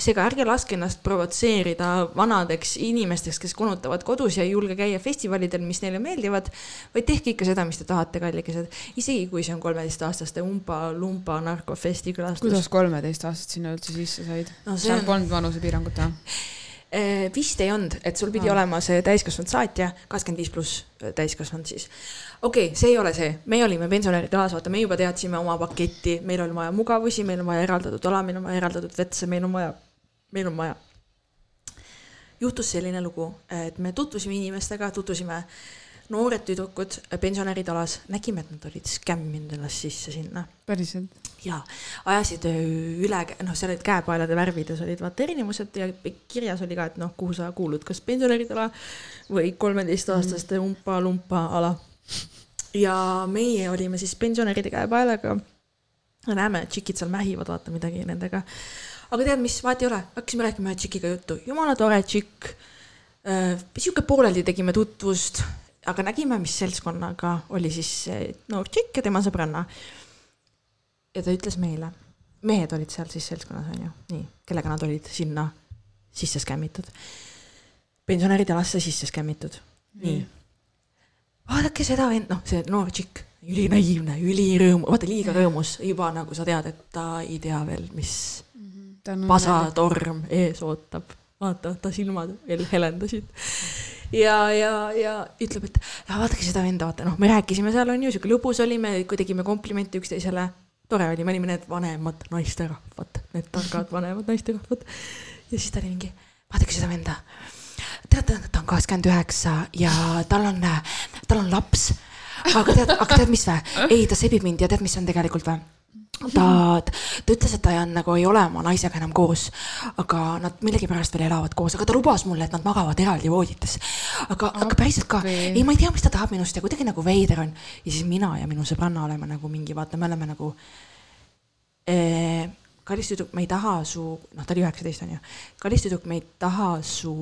Speaker 1: seega ärge laske ennast provotseerida vanadeks inimesteks, kes konutavad kodus ja ei julge käia festivalidel, mis neile meeldivad, vaid tehke ikka seda, mis te tahate, kallikesed. isegi kui see on kolmeteistaastaste umba-lumba narkofesti külastus.
Speaker 2: kuidas kolmeteist aastat sinna üldse sisse said?
Speaker 1: no see on,
Speaker 2: polnud vanusepiirangut või?
Speaker 1: vist ei olnud, et sul pidi
Speaker 2: Aa.
Speaker 1: olema see täiskasvanud saatja, kakskümmend viis pluss täiskasvanud siis. okei okay,, see ei ole see, me olime pensionäride alas, vaata, me juba teadsime oma paketti, meil on vaja mugavusi, meil on vaja eraldatud ala, meil on vaja eraldatud vetse, meil on vaja, meil on vaja. juhtus selline lugu, et me tutvusime inimestega, tutvusime noored tüdrukud pensionäride alas, nägime, et nad olid skämminud ennast sisse sinna
Speaker 2: päriselt?
Speaker 1: ja ajasid öö, üle, noh, seal olid käepaelade värvides olid vaata erinevused ja kirjas oli ka, et noh, kuhu sa kuulud, kas pensionäride ala või kolmeteistaastaste umpa-lumpa ala. ja meie olime siis pensionäride käepaelaga. näeme, tšikid seal mähivad, vaata midagi nendega. aga tead, mis vahet ei ole, hakkasime rääkima ühe tšikiga juttu, jumala tore tšikk. sihuke pooleldi tegime tutvust, aga nägime, mis seltskonnaga oli siis noor tšikk ja tema sõbranna ja ta ütles meile, mehed olid seal siis seltskonnas onju, nii, kellega nad olid sinna sisse skämmitud. pensionäride alasse sisse skämmitud, nii. vaadake seda vend, noh, see noor tšikk, ülinaiivne, ülirõõmu, vaata liiga rõõmus, juba nagu sa tead, et ta ei tea veel, mis pasatorm ees ootab. vaata, ta silmad veel helendasid. ja, ja, ja ütleb, et vaadake seda venda, vaata noh, me rääkisime seal on ju, sihuke lõbus oli, me tegime komplimente üksteisele. tore oli, me olime need vanemad naisterahvad, need targad vanemad naisterahvad. ja siis ta oli mingi, vaadake seda venda. tead, ta on kakskümmend üheksa ja tal on, tal on laps. aga tead, aga tead, mis vä? ei, ta sebib mind ja tead, mis on tegelikult vä? ta, ta ütles, et ta ei, nagu ei ole oma naisega enam koos, aga nad millegipärast veel elavad koos, aga ta lubas mulle, et nad magavad eraldi voodites. aga, aga päriselt ka, ei, ma ei tea, mis ta tahab minust ja kuidagi nagu veider on. ja siis mina ja minu sõbranna oleme nagu mingi, vaata, me oleme nagu eh,. kallis tüdruk, me ei taha su, noh, ta oli üheksateist on ju, kallis tüdruk, me ei taha su,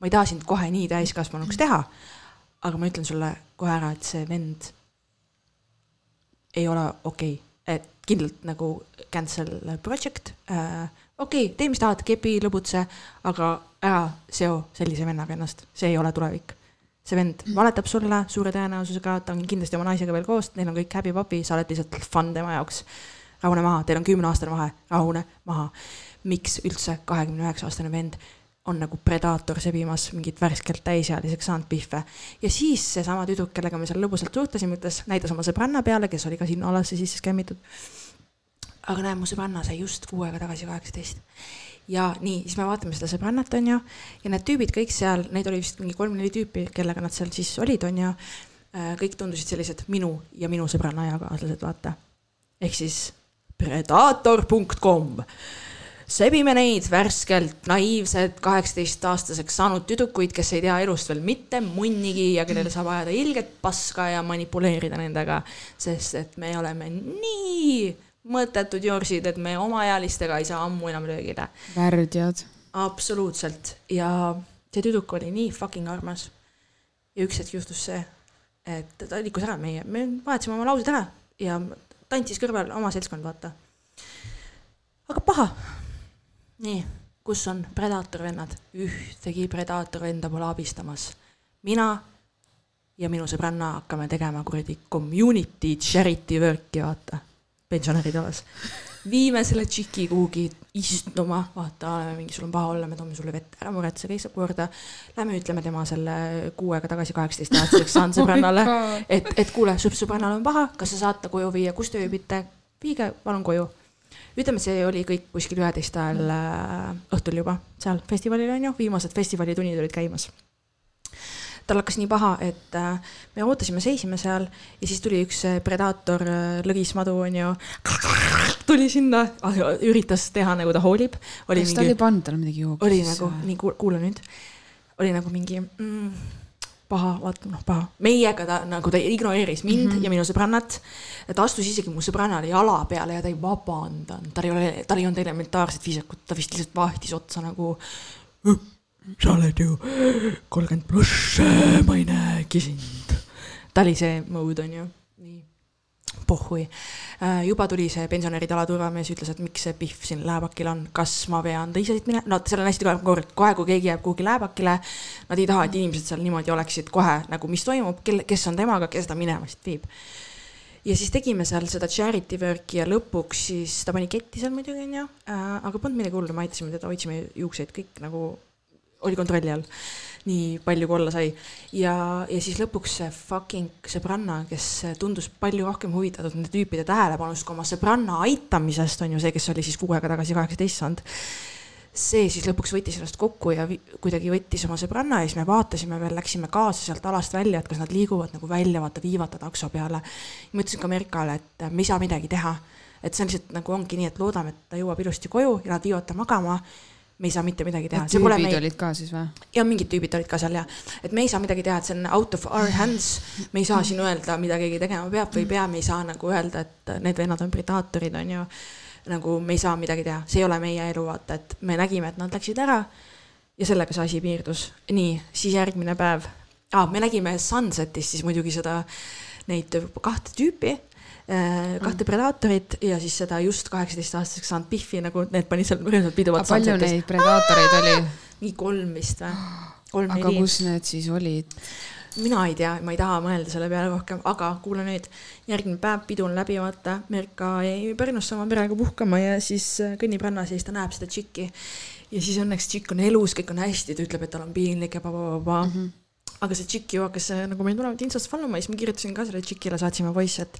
Speaker 1: ma ei taha sind kohe nii täiskasvanuks teha. aga ma ütlen sulle kohe ära, et see vend ei ole okei okay., et kindlalt nagu cancel project äh,. okei okay,, tee, mis tahad, kepi, lõbutse, aga ära seo sellise vennaga ennast, see ei ole tulevik. see vend valetab sulle suure tõenäosusega, ta on kindlasti oma naisega veel koos, neil on kõik häbi-papi, sa oled lihtsalt fun tema jaoks. rahune maha, teil on kümneaastane vahe, rahune maha. miks üldse kahekümne üheksa aastane vend on nagu predaator sebimas mingit värskelt täisealiseks saanud pihve. ja siis seesama tüdruk, kellega me seal lõbusalt suhtlesime, ütles, näitas oma sõbranna peale, kes oli ka sinna alasse sisse skämmitud. aga näe, mu sõbranna sai just kuu aega tagasi kaheksateist. ja nii, siis me vaatame seda sõbrannat, onju, ja need tüübid kõik seal, neid oli vist mingi kolm-neli tüüpi, kellega nad seal siis olid, onju. kõik tundusid sellised minu ja minu sõbranna ajakaaslased, vaata. ehk siis predaator.com sebime neid värskelt naiivsed kaheksateistaastaseks saanud tüdrukuid, kes ei tea elust veel mitte munnigi ja kellele saab ajada ilget paska ja manipuleerida nendega, sest et me oleme nii mõttetud jorsid, et me omaealistega ei saa ammu enam löögile.
Speaker 2: värdjad.
Speaker 1: absoluutselt ja see tüdruk oli nii fucking armas. ja üks hetk juhtus see, et ta liikus ära meie, me vahetasime oma laused ära ja tantsis kõrval oma seltskond, vaata. aga paha. nii, kus on predaator vennad? ühtegi predaator venda pole abistamas. mina ja minu sõbranna hakkame tegema kuradi community charity work'i, vaata, pensionäride alas viime selle tšiki kuhugi istuma, vaata, oleme mingi, sul on paha olla, me toome sulle vett, ära muretse, kõik saab korda. Lähme ütleme tema selle kuu aega tagasi kaheksateistaastaseks saanud sõbrannale, et, et kuule, sõbrannal on paha, kas sa saad ta koju viia, kus te ööbite, viige palun koju. ütleme, see oli kõik kuskil üheteist ajal äh, õhtul juba seal festivalil on ju, viimased festivalitundid olid käimas. Tal hakkas nii paha, et äh, me ootasime, seisime seal ja siis tuli üks äh, predaator lõgismadu onju, tuli sinna, üritas teha nagu ta hoolib. oli
Speaker 2: kas ta
Speaker 1: mingi
Speaker 2: oli, pannud talle midagi jooki
Speaker 1: oli nagu, nii kuula nüüd, oli nagu mingi mm, paha, vaata noh, paha, meiega ta nagu ta ignoreeris mind mm -hmm. ja minu sõbrannat. ta astus isegi mu sõbrannale jala peale ja ta ei vabandanud, tal ei ole, tal ei olnud elementaarset viisakut, ta vist lihtsalt vahtis otsa nagu. sa oled ju kolmkümmend pluss, ma ei näegi sind. ta oli see mode on ju, nii pohhui. juba tuli see pensionäride alaturvamees, ütles, et miks see Pihv siin lääbakil on, kas ma pean ta ise siit minema, no seal on hästi tugev kord, kohe kui keegi jääb kuhugi lääbakile, nad ei taha, et inimesed seal niimoodi oleksid kohe nagu, mis toimub, kel, kes on temaga, kes ta minema siit viib. ja siis tegime seal seda charity work'i ja lõpuks siis ta pani ketti seal muidugi onju äh,, aga polnud midagi hullu, me aitasime teda, hoidsime juukseid kõik nagu oli kontrolli all. nii palju kui olla sai ja, ja siis lõpuks see fucking sõbranna, kes tundus palju rohkem huvitatud nende tüüpide tähelepanust kui oma sõbranna aitamisest on ju see, kes oli siis kuu aega tagasi kaheksateist saanud. see siis lõpuks võttis ennast kokku ja kuidagi võttis oma sõbranna ja siis me vaatasime veel, läksime kaasa sealt alast välja, et kas nad liiguvad nagu välja, vaata viivata takso peale. ma ütlesin ka Merkale, et me ei saa midagi teha, et see on lihtsalt nagu ongi nii, et loodame, et ta jõuab ilusti koju ja nad viivad ta magama me ei saa mitte midagi teha,
Speaker 2: tüübid
Speaker 1: meie,
Speaker 2: olid ka siis või?
Speaker 1: ja mingid tüübid olid ka seal ja, et me ei saa midagi teha, et see on out of our hands. me ei saa siin öelda, mida keegi tegema peab või ei pea, me ei saa nagu öelda, et need vennad on predaatorid, on ju. nagu me ei saa midagi teha, see ei ole meie elu, vaata, et me nägime, et nad läksid ära. ja sellega see asi piirdus, nii, siis järgmine päev ah,, me nägime Sunsetis siis muidugi seda, neid kahte tüüpi kahte predaatorit ja siis seda just kaheksateistaastaseks saanud Biffi nagu need panid seal rõõmsalt pidu.
Speaker 2: aga palju neid predaatoreid oli?
Speaker 1: mingi kolm vist või? kolm,
Speaker 2: aga kus need siis olid?
Speaker 1: mina ei tea, ma ei taha mõelda selle peale rohkem, aga kuula nüüd, järgmine päev pidu on läbi, vaata, Merka jäi Pärnusse oma perega puhkama ja siis äh, kõnnib rannas ja siis ta näeb seda tšikki. ja siis õnneks tšikk on elus, kõik on hästi, ta ütleb, et tal on piinlik ja pa-pa-pa-pa mm. -hmm. aga see tšikk ju hakkas äh, nagu meil tulevad Instast follow ma ja siis ma kirjutasin ka sellele tšikile, saatsime voice, et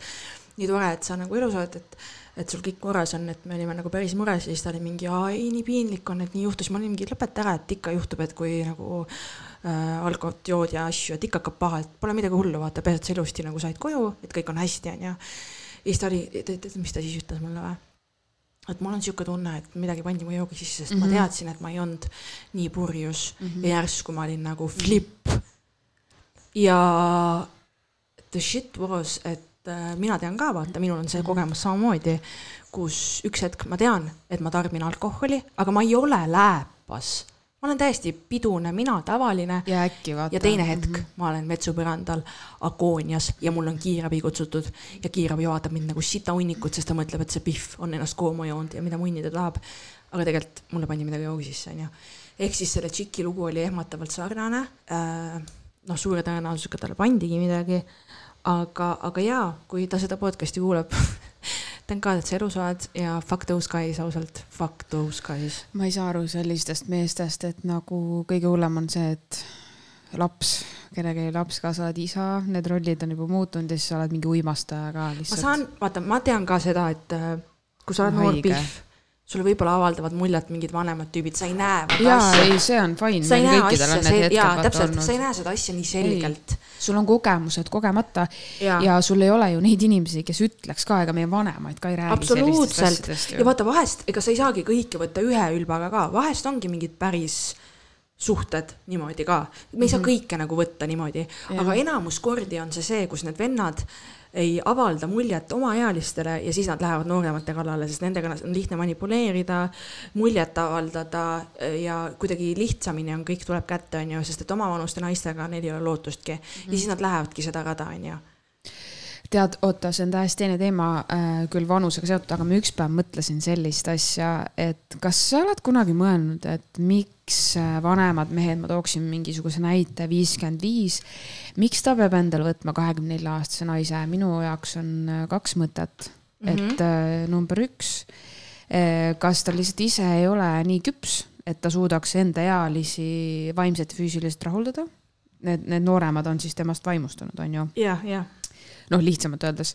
Speaker 1: nii tore, et sa nagu elus oled, et et sul kõik korras on, et me olime nagu päris mures ja siis ta oli mingi, ei nii piinlik on, et nii juhtus, ma olin mingi lõpeta ära, et ikka juhtub, et kui nagu äh, alkohot jood ja asju, et ikka hakkab paha, et pole midagi hullu, vaata, peaasi, et sa ilusti nagu said koju, et kõik on hästi, onju. ja siis ta oli, tead, mis ta siis ütles mulle või? et mul on sihuke tunne, et midagi pandi mu joogi sisse, sest mm -hmm. ma teadsin, et ma ei olnud nii purjus mm -hmm. ja järsku ma olin nagu flip. ja the shit was, et äh, mina tean ka, vaata, minul on see kogemus samamoodi, kus üks hetk ma tean, et ma tarbin alkoholi, aga ma ei ole lääpas. ma olen täiesti pidune, mina tavaline
Speaker 2: ja äkki vaata.
Speaker 1: ja teine hetk mm -hmm. ma olen vetsupõrandal agoonias ja mul on kiirabi kutsutud ja kiirabi vaatab mind nagu sitahunnikut, sest ta mõtleb, et see Pihv on ennast kooma joonud ja mida munni ta tahab. aga tegelikult mulle pandi midagi joogi sisse, onju. ehk siis selle tšiki lugu oli ehmatavalt sarnane. noh, suure tõenäosusega talle pandigi midagi. aga, aga jaa, kui ta seda podcast'i kuulab, thank god, et sa elus oled ja fuck those guys ausalt, fuck those guys.
Speaker 2: ma ei saa aru sellistest meestest, et nagu kõige hullem on see, et laps, kellegi laps kasvavad isa, need rollid on juba muutunud ja siis sa oled mingi uimastaja ka
Speaker 1: ma
Speaker 2: lihtsalt.
Speaker 1: saan, vaata, ma tean ka seda, et äh, kui sa oled noor pihv, sulle võib-olla avaldavad muljet mingid vanemad tüübid, sa ei näe.
Speaker 2: jaa, ei, see on fine,
Speaker 1: sa ei näe asja jaa, täpselt, sa ei näe seda asja nii selgelt.
Speaker 2: sul on kogemused kogemata
Speaker 1: Jaa.
Speaker 2: ja sul ei ole ju neid inimesi, kes ütleks ka, ega meie vanemaid ka ei räägi
Speaker 1: absoluutselt. ja vaata vahest, ega sa ei saagi kõike võtta ühe ülbaga ka, vahest ongi mingid päris suhted niimoodi ka, me ei saa kõike nagu võtta niimoodi, aga enamus kordi on see see, kus need vennad ei avalda muljet omaealistele ja siis nad lähevad nooremate kallale, sest nendega on lihtne manipuleerida, muljet avaldada ja kuidagi lihtsamini on, kõik tuleb kätte, onju, sest et omavanuste naistega neil ei ole lootustki. Ja siis nad lähevadki seda rada, onju
Speaker 2: tead, oota, see on täiesti teine teema äh,, küll vanusega seotud, aga ma üks päev mõtlesin sellist asja, et kas sa oled kunagi mõelnud, et miks äh, vanemad mehed, ma tooksin mingisuguse näite, viiskümmend viis, miks ta peab endale võtma kahekümne nelja aastase naise, minu jaoks on äh, kaks mõtet. Mm, -hmm. et äh, number üks, kas ta lihtsalt ise ei ole nii küps, et ta suudaks endaealisi vaimselt ja füüsiliselt rahuldada? Need, need nooremad on siis temast vaimustunud, on ju?
Speaker 1: Ja, ja
Speaker 2: noh, lihtsamalt öeldes,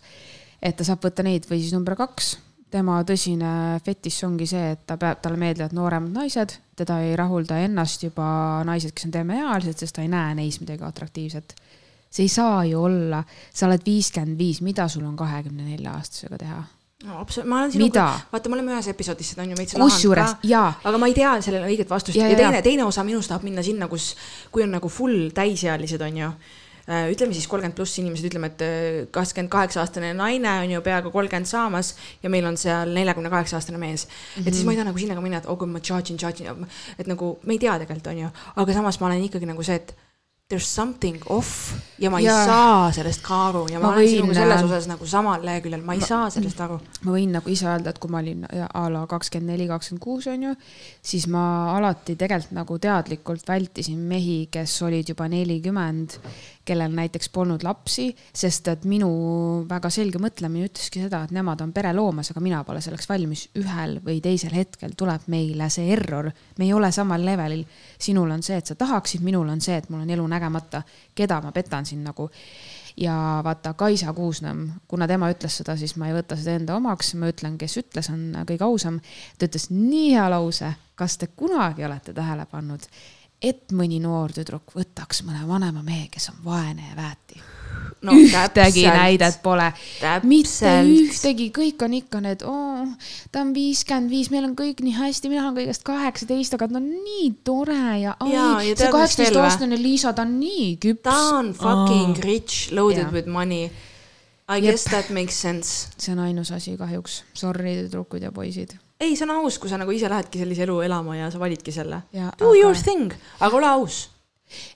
Speaker 2: et ta saab võtta neid või siis number kaks, tema tõsine fetiš ongi see, et ta peab, talle meeldivad nooremad naised, teda ei rahulda ennast juba naised, kes on temeealised, sest ta ei näe neis midagi atraktiivset. see ei saa ju olla, sa oled viiskümmend viis, mida sul on kahekümne nelja aastasega teha?
Speaker 1: no absoluutselt, ma olen sinuga, vaata, me oleme ühes episoodis seda on ju veits
Speaker 2: kusjuures jaa,
Speaker 1: aga ma ei tea sellele õiget vastust
Speaker 2: Ja,
Speaker 1: ja,
Speaker 2: ja,
Speaker 1: teine teine osa minust tahab minna sinna, kus, kui on nagu full täisealised, on ju. Ütleme siis kolmkümmend pluss inimesed, ütleme, et äh, kakskümmend kaheksa aastane naine on ju peaaegu kolmkümmend saamas ja meil on seal neljakümne kaheksa aastane mees mm. -hmm. et siis ma ei taha nagu sinna ka minna, et oh kui ma charge in, charge in, et nagu me ei tea tegelikult, on ju, aga samas ma olen ikkagi nagu see, et there is something off ja ma ei ja. saa sellest ka aru ja ma,
Speaker 2: Ma
Speaker 1: olen sinuga selles
Speaker 2: äh,
Speaker 1: osas nagu samal leheküljel, ma ei ma, saa sellest aru.
Speaker 2: ma võin nagu ise öelda, et kui ma olin a la kakskümmend neli, kakskümmend kuus on ju, siis ma alati tegelikult nagu teadlikult vältisin mehi, kes olid juba nelikümmend, kellel näiteks polnud lapsi, sest et minu väga selge mõtlemine ütleski seda, et nemad on pereloomas, aga mina pole selleks valmis. ühel või teisel hetkel tuleb meile see error, me ei ole samal levelil. sinul on see, et sa tahaksid, minul on see, et mul on elu nägemata, keda ma petan siin nagu ja vaata, Kaisa Kuusnõmm, kuna tema ütles seda, siis ma ei võta seda enda omaks, ma ütlen, kes ütles, on kõige ausam. ta ütles nii hea lause, kas te kunagi olete tähele pannud, et mõni noor tüdruk võtaks mõne vanema mehe, kes on vaene ja väeti no,? ühtegi näidet pole, mitte
Speaker 1: täpselt.
Speaker 2: ühtegi, kõik on ikka need oh,, ta on viiskümmend viis, meil on kõik nii hästi, mina olen kõigest kaheksateist, aga ta on nii tore ja,
Speaker 1: Jaa, ja
Speaker 2: ai,
Speaker 1: tead,
Speaker 2: see
Speaker 1: mis veel
Speaker 2: kaheksateist
Speaker 1: või?
Speaker 2: aastane Liisa, ta on nii küps.
Speaker 1: ta on fucking rich, loaded
Speaker 2: Jaa.
Speaker 1: with money. I
Speaker 2: Jep.
Speaker 1: guess that makes sense.
Speaker 2: see on ainus asi kahjuks, sorry tüdrukud ja poisid.
Speaker 1: ei, see on aus, kui sa nagu ise lähedki sellise elu elama ja sa validki selle. Do
Speaker 2: aga-
Speaker 1: your thing, aga ole aus.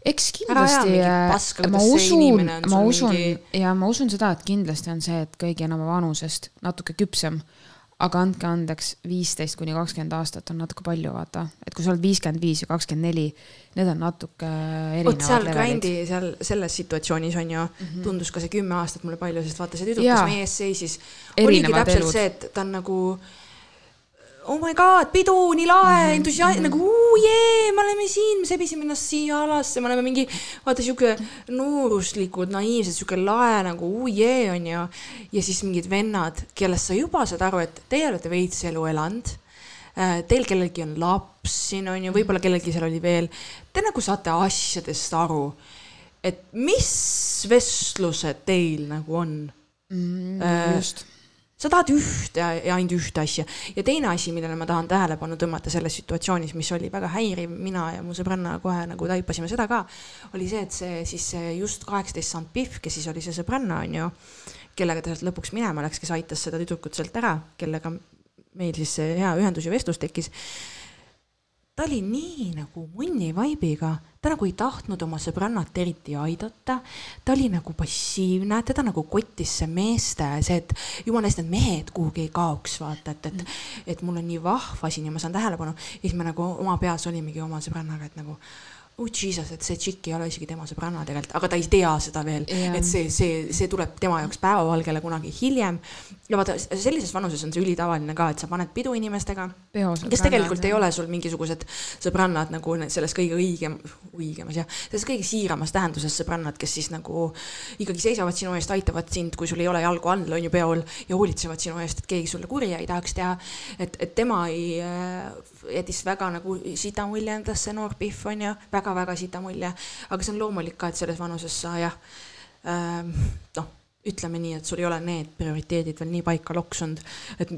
Speaker 2: eks kindlasti
Speaker 1: paska,
Speaker 2: ma usun ma usun
Speaker 1: mingi-
Speaker 2: ja ma usun seda, et kindlasti on see, et kõigi on oma vanusest natuke küpsem. aga andke andeks, viisteist kuni kakskümmend aastat on natuke palju, vaata, et kui sa oled viiskümmend viis ja kakskümmend neli, need on natuke
Speaker 1: vot seal
Speaker 2: erinevad
Speaker 1: grindi seal selles situatsioonis on ju mm, -hmm. tundus ka see kümme aastat mulle palju, sest vaata see tüdruk, kes meie ees seisis, oligi
Speaker 2: Erinevad
Speaker 1: täpselt
Speaker 2: elud.
Speaker 1: see, et ta on nagu oh my god, pidu, nii lahe mm, -hmm. entusiasm, nagu uu jee, me oleme siin, me sebisime ennast siia alasse, me oleme mingi, vaata sihuke nooruslikud, naiivsed, sihuke lae nagu uu jee on ju. ja siis mingid vennad, kellest sa juba saad aru, et teie olete veits elu elanud. Teil kellelgi on laps siin on ju, võib-olla kellelgi seal oli veel, te nagu saate asjadest aru. et mis vestlused teil nagu on Äh,
Speaker 2: just,
Speaker 1: sa tahad ühte ja ainult ühte asja. Ja teine asi, millele ma tahan tähelepanu tõmmata selles situatsioonis, mis oli väga häiriv, mina ja mu sõbranna kohe nagu taipasime seda ka, oli see, et see siis just kaheksateist saanud Pihv, kes siis oli see sõbranna, on ju, kellega ta sealt lõpuks minema läks, kes aitas seda tüdrukut sealt ära, kellega meil siis hea ühendus ja vestlus tekkis ta oli nii nagu munni vaibiga, ta nagu ei tahtnud oma sõbrannat eriti aidata, ta oli nagu passiivne, teda nagu kottis see meeste see, et jumala eest need mehed kuhugi ei kaoks, vaata, et, et, et mul on nii vahva siin ja ma saan tähelepanu. ja siis me nagu oma peas olimegi oma sõbrannaga, et nagu oh jesus, et see tšikk ei ole isegi tema sõbranna tegelikult, aga ta ei tea seda veel
Speaker 2: Jah.
Speaker 1: et see, see, see tuleb tema jaoks päevavalgele kunagi hiljem. ja vaata, sellises vanuses on see ülitavaline ka, et sa paned pidu inimestega kes tegelikult ei ole sul mingisugused sõbrannad nagu selles kõige õigem, õigemas jah, selles kõige siiramas tähenduses sõbrannad, kes siis nagu ikkagi seisavad sinu eest, aitavad sind, kui sul ei ole jalgu all, on ju peol ja hoolitsevad sinu eest, et keegi sulle kurja ei tahaks teha. et, et tema ei äh, jättis väga nagu sita mulje endast, see noor Pihv on ju, väga-väga sita mulje, aga see on loomulik ka, et selles vanuses sa jah ähm,, noh ütleme nii, et sul ei ole need prioriteedid veel nii paika loksunud, et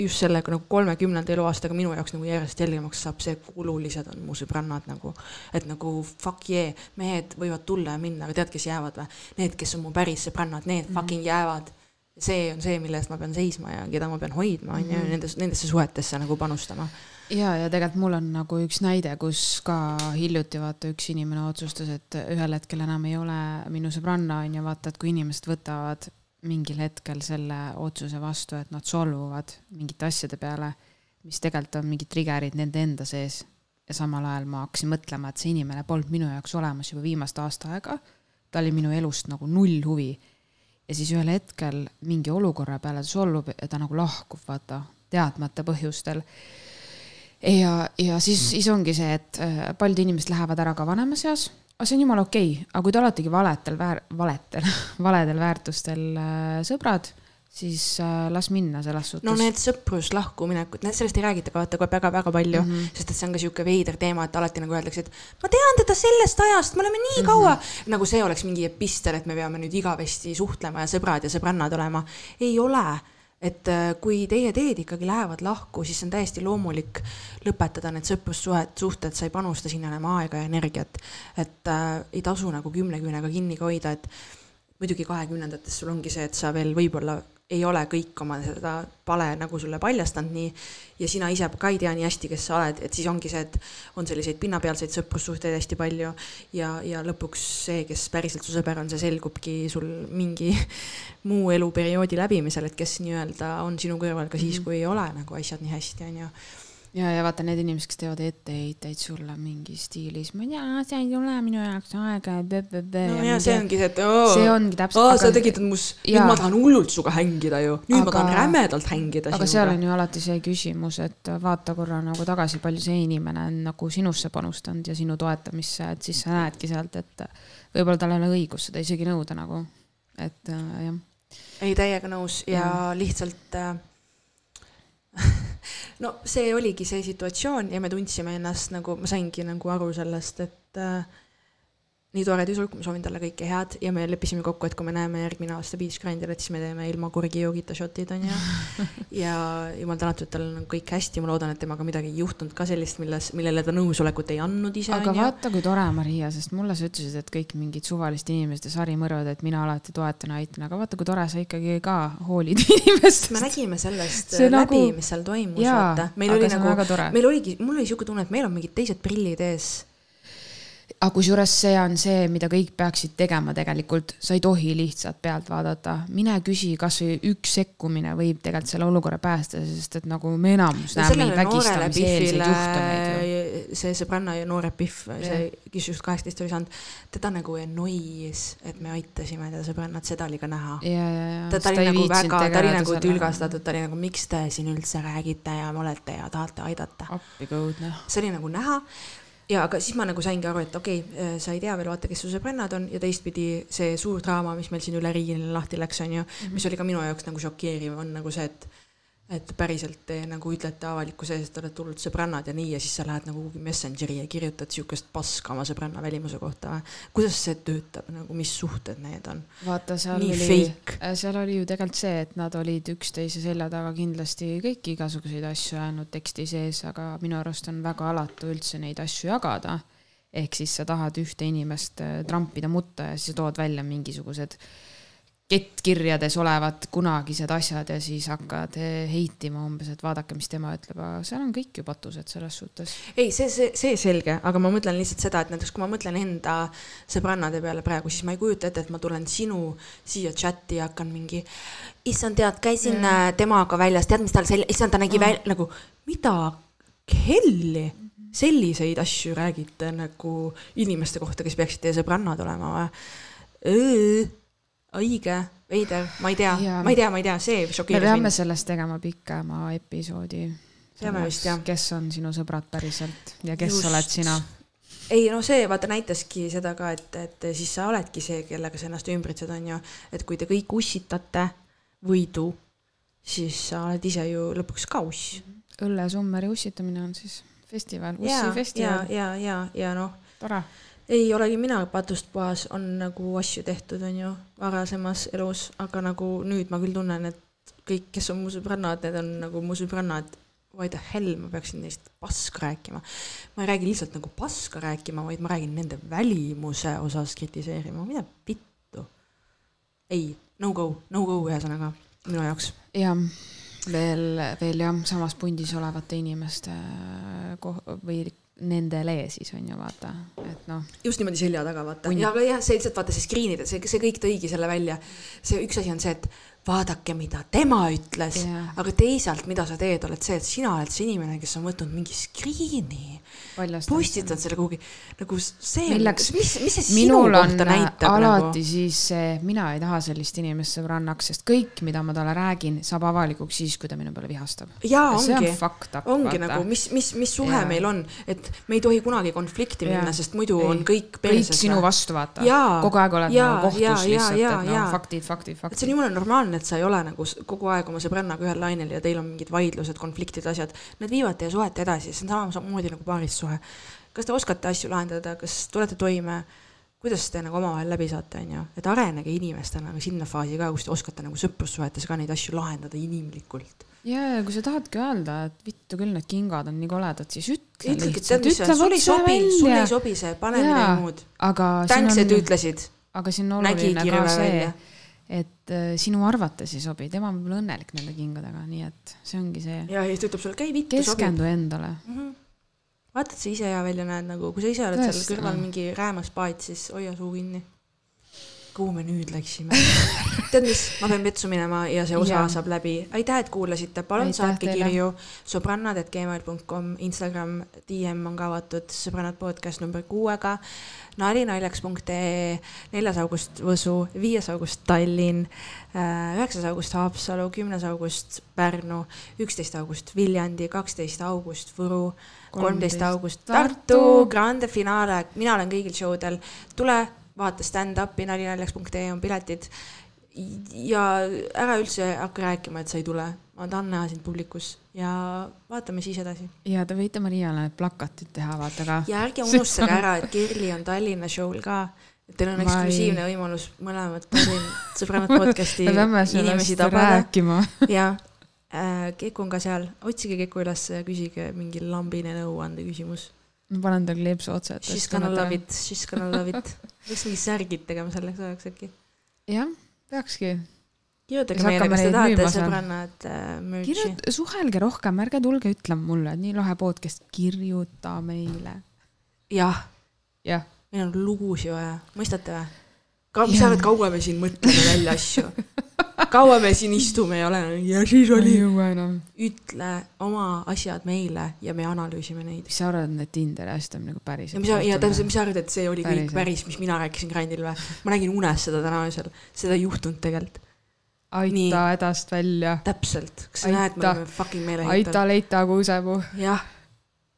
Speaker 1: just sellega nagu kolmekümnenda eluaastaga minu jaoks nagu järjest selgemaks saab see, kui olulised on mu sõbrannad nagu, et nagu fuck yeah, mehed võivad tulla ja minna, aga tead, kes jäävad või? Need, kes on mu päris sõbrannad, need mm -hmm. fucking jäävad. see on see, mille eest ma pean seisma ja keda ma pean hoidma, on ju, nendes, nendesse suhetesse nagu panustama.
Speaker 2: ja, ja tegelikult mul on nagu üks näide, kus ka hiljuti vaata üks inimene otsustas, et ühel hetkel enam ei ole minu sõbranna on ju vaata, et kui inimesed võtavad mingil hetkel selle otsuse vastu, et nad solvuvad mingite asjade peale, mis tegelikult on mingid trigger'id nende enda sees. ja samal ajal ma hakkasin mõtlema, et see inimene polnud minu jaoks olemas juba viimast aasta aega. ta oli minu elust nagu null huvi. ja siis ühel hetkel mingi olukorra peale ta solvub ja ta nagu lahkub, vaata, teadmata põhjustel ja, ja siis, siis ongi see, et äh, paljud inimesed lähevad ära ka vanemas eas, aga see on jumala okei okay., aga kui te oletegi valetel väär-, valetel, valedel väärtustel äh, sõbrad, siis äh, las minna selles suhtes.
Speaker 1: no need sõpruslahkuminekud, need sellest ei räägita ka vaata väga-väga palju mm, -hmm. sest et see on ka sihuke veider teema, et alati nagu öeldakse, et ma tean teda sellest ajast, me oleme nii kaua mm, -hmm. nagu see oleks mingi epistel, et me peame nüüd igavesti suhtlema ja sõbrad ja sõbrannad olema. ei ole et äh, kui teie teed ikkagi lähevad lahku, siis on täiesti loomulik lõpetada need sõprussuhed, suhted, sa ei panusta sinna enam aega ja energiat. et äh, ei tasu nagu kümne küünega kinni hoida, et muidugi kahekümnendates sul ongi see, et sa veel võib-olla ei ole kõik oma seda pale nagu sulle paljastanud nii. Ja sina ise ka ei tea nii hästi, kes sa oled, et siis ongi see, et on selliseid pinnapealseid sõprussuhteid hästi palju. Ja, ja lõpuks see, kes päriselt su sõber on, see selgubki sul mingi muu eluperioodi läbimisel, et kes nii-öelda on sinu kõrval ka siis, mhm. kui ei ole nagu asjad nii hästi, on ju
Speaker 2: ja, ja vaata need inimesed, kes teevad etteheiteid sulle mingi stiilis, ma ei tea, see ei ole minu jaoks aega.
Speaker 1: no ja, ja see ongi see, et oo,
Speaker 2: see ongi täpselt.
Speaker 1: aa, sa tekitad mus, nüüd ma tahan hullult sinuga hängida ju, nüüd aga, ma tahan rämedalt hängida.
Speaker 2: aga seal on ju alati see küsimus, et vaata korra nagu tagasi, palju see inimene on nagu sinusse panustanud ja sinu toetamisse, et siis sa näedki sealt, et võib-olla tal ei ole õigus seda isegi nõuda nagu, et äh, jah.
Speaker 1: ei, täiega nõus ja, ja. lihtsalt äh, no see oligi see situatsioon ja me tundsime ennast nagu, ma saingi nagu aru sellest, et äh, nii tore tüdruk, ma soovin talle kõike head ja me leppisime kokku, et kui me näeme järgmine aasta Beach Grindil, et siis me teeme ilma kurgijoogita šotid onju. ja jumal tänatud, tal on kõik hästi, ma loodan, et temaga midagi ei juhtunud ka sellist, milles, millele ta nõusolekut ei andnud ise.
Speaker 2: aga onju. vaata, kui tore, Maria, sest mulle sa ütlesid, et kõik mingid suvaliste inimeste sarimõrvad, et mina alati toetan ja aitan, aga vaata, kui tore, sa ikkagi ka hoolid inimestest.
Speaker 1: me nägime sellest see läbi nagu..., mis seal toimus, vaata. meil oli nagu, meil oligi, mul oli siuke tunne, et meil on mingid teised prillid ees
Speaker 2: aga kusjuures see on see, mida kõik peaksid tegema tegelikult, sa ei tohi lihtsalt pealt vaadata, mine küsi, kasvõi üks sekkumine võib tegelikult selle olukorra päästa, sest et nagu me enamus näeme neid vägistamiseelseid juhtumeid.
Speaker 1: see sõbranna ja noore Pihv, see, kes just kaheksateist oli saanud, teda nagu annoy's, et me aitasime teda sõbrannat, seda oli ka näha. ta, oli nagu väga, ta oli nagu tülgastatud, ta oli nagu, miks te siin üldse räägite ja olete ja tahate aidata.
Speaker 2: appi kõudne.
Speaker 1: see oli nagu näha ja aga siis ma nagu saingi aru, et okei okay,, äh, sa ei tea veel vaata, kes su sõbrannad on ja teistpidi see suur draama, mis meil siin üle riigi lahti läks, on ju mm, -hmm. mis oli ka minu jaoks nagu šokeeriv, on nagu see, et et päriselt te nagu ütlete avalikkuse ees, et olete hullult sõbrannad ja nii ja siis sa lähed nagu kuhugi Messengeri ja kirjutad siukest paska oma sõbranna välimuse kohta või? kuidas see töötab nagu, mis suhted need on?
Speaker 2: vaata, seal nii oli, äh, seal oli ju tegelikult see, et nad olid üksteise selja taga kindlasti kõiki igasuguseid asju ajanud teksti sees, aga minu arust on väga alatu üldse neid asju jagada. ehk siis sa tahad ühte inimest äh, trampida mutta ja siis tood välja mingisugused äh, kettkirjades olevad kunagised asjad ja siis hakkad heitima umbes, et vaadake, mis tema ütleb, aga seal on kõik ju patused selles suhtes.
Speaker 1: ei, see, see, see selge, aga ma mõtlen lihtsalt seda, et näiteks kui ma mõtlen enda sõbrannade peale praegu, siis ma ei kujuta ette, et ma tulen sinu siia chati ja hakkan mingi, issand, tead, käisin mm. temaga väljas, tead, mis tal sel-, issand, ta nägi mm. välja nagu, mida helli selliseid asju räägite nagu inimeste kohta, kes peaksid teie sõbrannad olema või? Õige, veider, ma ei tea, ma ei tea, ma ei tea, see šokeeris
Speaker 2: mind. me peame sellest tegema pikema episoodi.
Speaker 1: peame vist jah.
Speaker 2: kes on sinu sõbrad päriselt ja kes Just. oled sina?
Speaker 1: ei no see vaata näitaski seda ka, et, et siis sa oledki see, kellega sa ennast ümbritsed, on ju, et kui te kõik ussitate võidu, siis sa oled ise ju lõpuks ka uss.
Speaker 2: Õlle Summeri ussitamine on siis festival, ussifestival.
Speaker 1: ja, ja, ja, ja, ja noh.
Speaker 2: tore
Speaker 1: ei olegi mina patust puhas, on nagu asju tehtud, on ju, varasemas elus, aga nagu nüüd ma küll tunnen, et kõik, kes on mu sõbrannad, need on nagu mu sõbrannad. Why the hell ma peaksin neist paska rääkima? ma ei räägi lihtsalt nagu paska rääkima, vaid ma räägin nende välimuse osas kritiseerima, mida pittu. ei, no go, no go ühesõnaga minu jaoks.
Speaker 2: jah, veel, veel jah, samas pundis olevate inimeste koh- või nendele siis on ju vaata, et noh.
Speaker 1: just niimoodi selja taga vaata ja, aga jah, see lihtsalt vaata see screen ida, see, see kõik tõigi selle välja. see üks asi on see, et vaadake, mida tema ütles yeah., aga teisalt, mida sa teed, oled see, et sina oled see inimene, kes on võtnud mingi screen'i, postitanud selle kuhugi, nagu see,
Speaker 2: mis,
Speaker 1: mis see sinu kohta näitab
Speaker 2: alati nagu? siis see, mina ei taha sellist inimest sõbrannaks, sest kõik, mida ma talle räägin, saab avalikuks siis, kui ta minu peale vihastab.
Speaker 1: jaa, ongi, ongi vaata. nagu, mis, mis, mis suhe ja. meil on, et me ei tohi kunagi konflikti minna, sest muidu ei. on kõik
Speaker 2: kõik sinu vastu, vaata. kogu aeg oled nagu kohtus lihtsalt, et noh, faktid, faktid, faktid.
Speaker 1: see on jumala normaalne et sa ei ole nagu kogu aeg oma sõbrannaga ühel lainel ja teil on mingid vaidlused, konfliktid, asjad, need viivad teie suhet edasi, see on sama- samamoodi nagu paarissuhe. kas te oskate asju lahendada, kas tulete toime, kuidas te nagu omavahel läbi saate, on ju, et arenege inimestena nagu sinna faasi ka, kus te oskate nagu sõprussuhetes ka neid asju lahendada inimlikult.
Speaker 2: ja, ja kui sa tahadki öelda, et vittu küll, need kingad on nii koledad, siis ütle
Speaker 1: tead
Speaker 2: lihtsalt, ütle
Speaker 1: sul ei sobi, sul ei. sobi see, pane midagi muud. tänks, et ütlesid,
Speaker 2: aga siin on oluline ka see
Speaker 1: välja.,
Speaker 2: et äh, sinu arvates ei sobi, tema on võib-olla õnnelik nende kingadega, nii et see ongi see.
Speaker 1: ja siis ta ütleb sulle, käi vittu,
Speaker 2: keskendu endale.
Speaker 1: vaata, et sa ise hea välja näed nagu, kui sa ise oled seal
Speaker 2: Tõesti,
Speaker 1: kõrval mingi räämas paat, siis hoia suu kinni. Kuhu me nüüd läksime? tead mis, ma pean vetsu minema ja see osa
Speaker 2: Jaa.
Speaker 1: saab läbi. aitäh, et kuulasite, palun
Speaker 2: Aitäh
Speaker 1: saatke
Speaker 2: teile.
Speaker 1: kirju sõbrannad.gmail.com, Instagram DM on ka avatud, sõbrannad podcast number kuuega, nalinaljaks.ee, neljas august Võsu, viies august Tallinn, üheksas august Haapsalu, kümnes august Pärnu, üksteist august Viljandi, kaksteist august Võru, kolmteist august Tartu, grande finaale, mina olen kõigil show del, tule vaata stand-up'i nalinaljaks.ee on piletid ja ära üldse hakka rääkima, et sa ei tule, ma tahan näha sind publikus ja vaatame siis edasi.
Speaker 2: ja te võite Mariale need plakatid teha, vaata ka.
Speaker 1: ja ärge unustage ära, et Kirli on Tallinna show'l ka, teil on
Speaker 2: Ma ei-
Speaker 1: eksklusiivne võimalus mõlemad sõbrannad podcast'i inimesi tabada
Speaker 2: rääkima.
Speaker 1: ja äh, Keku on ka seal, otsige Keku üles küsige mingi lambine nõuande küsimus.
Speaker 2: Ma panen tal kleepsu otsa,
Speaker 1: She's gonna love it, she's gonna love it. peaks mingi särgid tegema selleks ajaks äkki.
Speaker 2: jah, peakski.
Speaker 1: kirjutage meile, kas te tahate sõbrannad äh, merch'i.
Speaker 2: kirjut-, suhelge rohkem, ärge tulge ütlema mulle, et nii lahe podcast, kirjuta meile.
Speaker 1: jah,
Speaker 2: jah,
Speaker 1: meil on lugusid vaja, mõistate või? ka, mis sa arvad, kaua me siin mõtleme välja asju? kaua me siin istume ja oleme ja siis
Speaker 2: ei
Speaker 1: oli. ütle oma asjad meile ja me analüüsime neid.
Speaker 2: mis sa arvad, et Tinderi asjad on nagu päris?
Speaker 1: ja mis sa, ja täpselt, mis sa arvad, et see oli kõik
Speaker 2: Päriselt.
Speaker 1: päris, mis mina rääkisin Grandil või? ma nägin unes seda täna öösel, seda ei juhtunud tegelikult. Nii.
Speaker 2: aita hädast välja,
Speaker 1: täpselt, kas sa näed, me
Speaker 2: Aita.
Speaker 1: oleme fucking meeleheitel.
Speaker 2: aita leita kuusepuu.
Speaker 1: jah,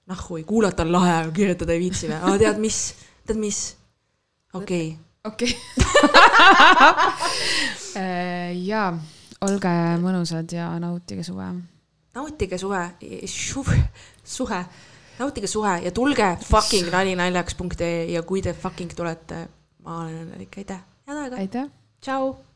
Speaker 1: nahhu, kuulata on lahe, aga kirjutada ei viitsi või? aga tead mis, tead mis? okei okay.,
Speaker 2: okei. jaa, olge mõnusad ja nautige suve.
Speaker 1: nautige suve, suhe, nautige suve ja tulge fucking nalinaljaks.ee ja kui te fucking tulete, ma olen õnnelik, aitäh, head aega,
Speaker 2: aitäh.
Speaker 1: tšau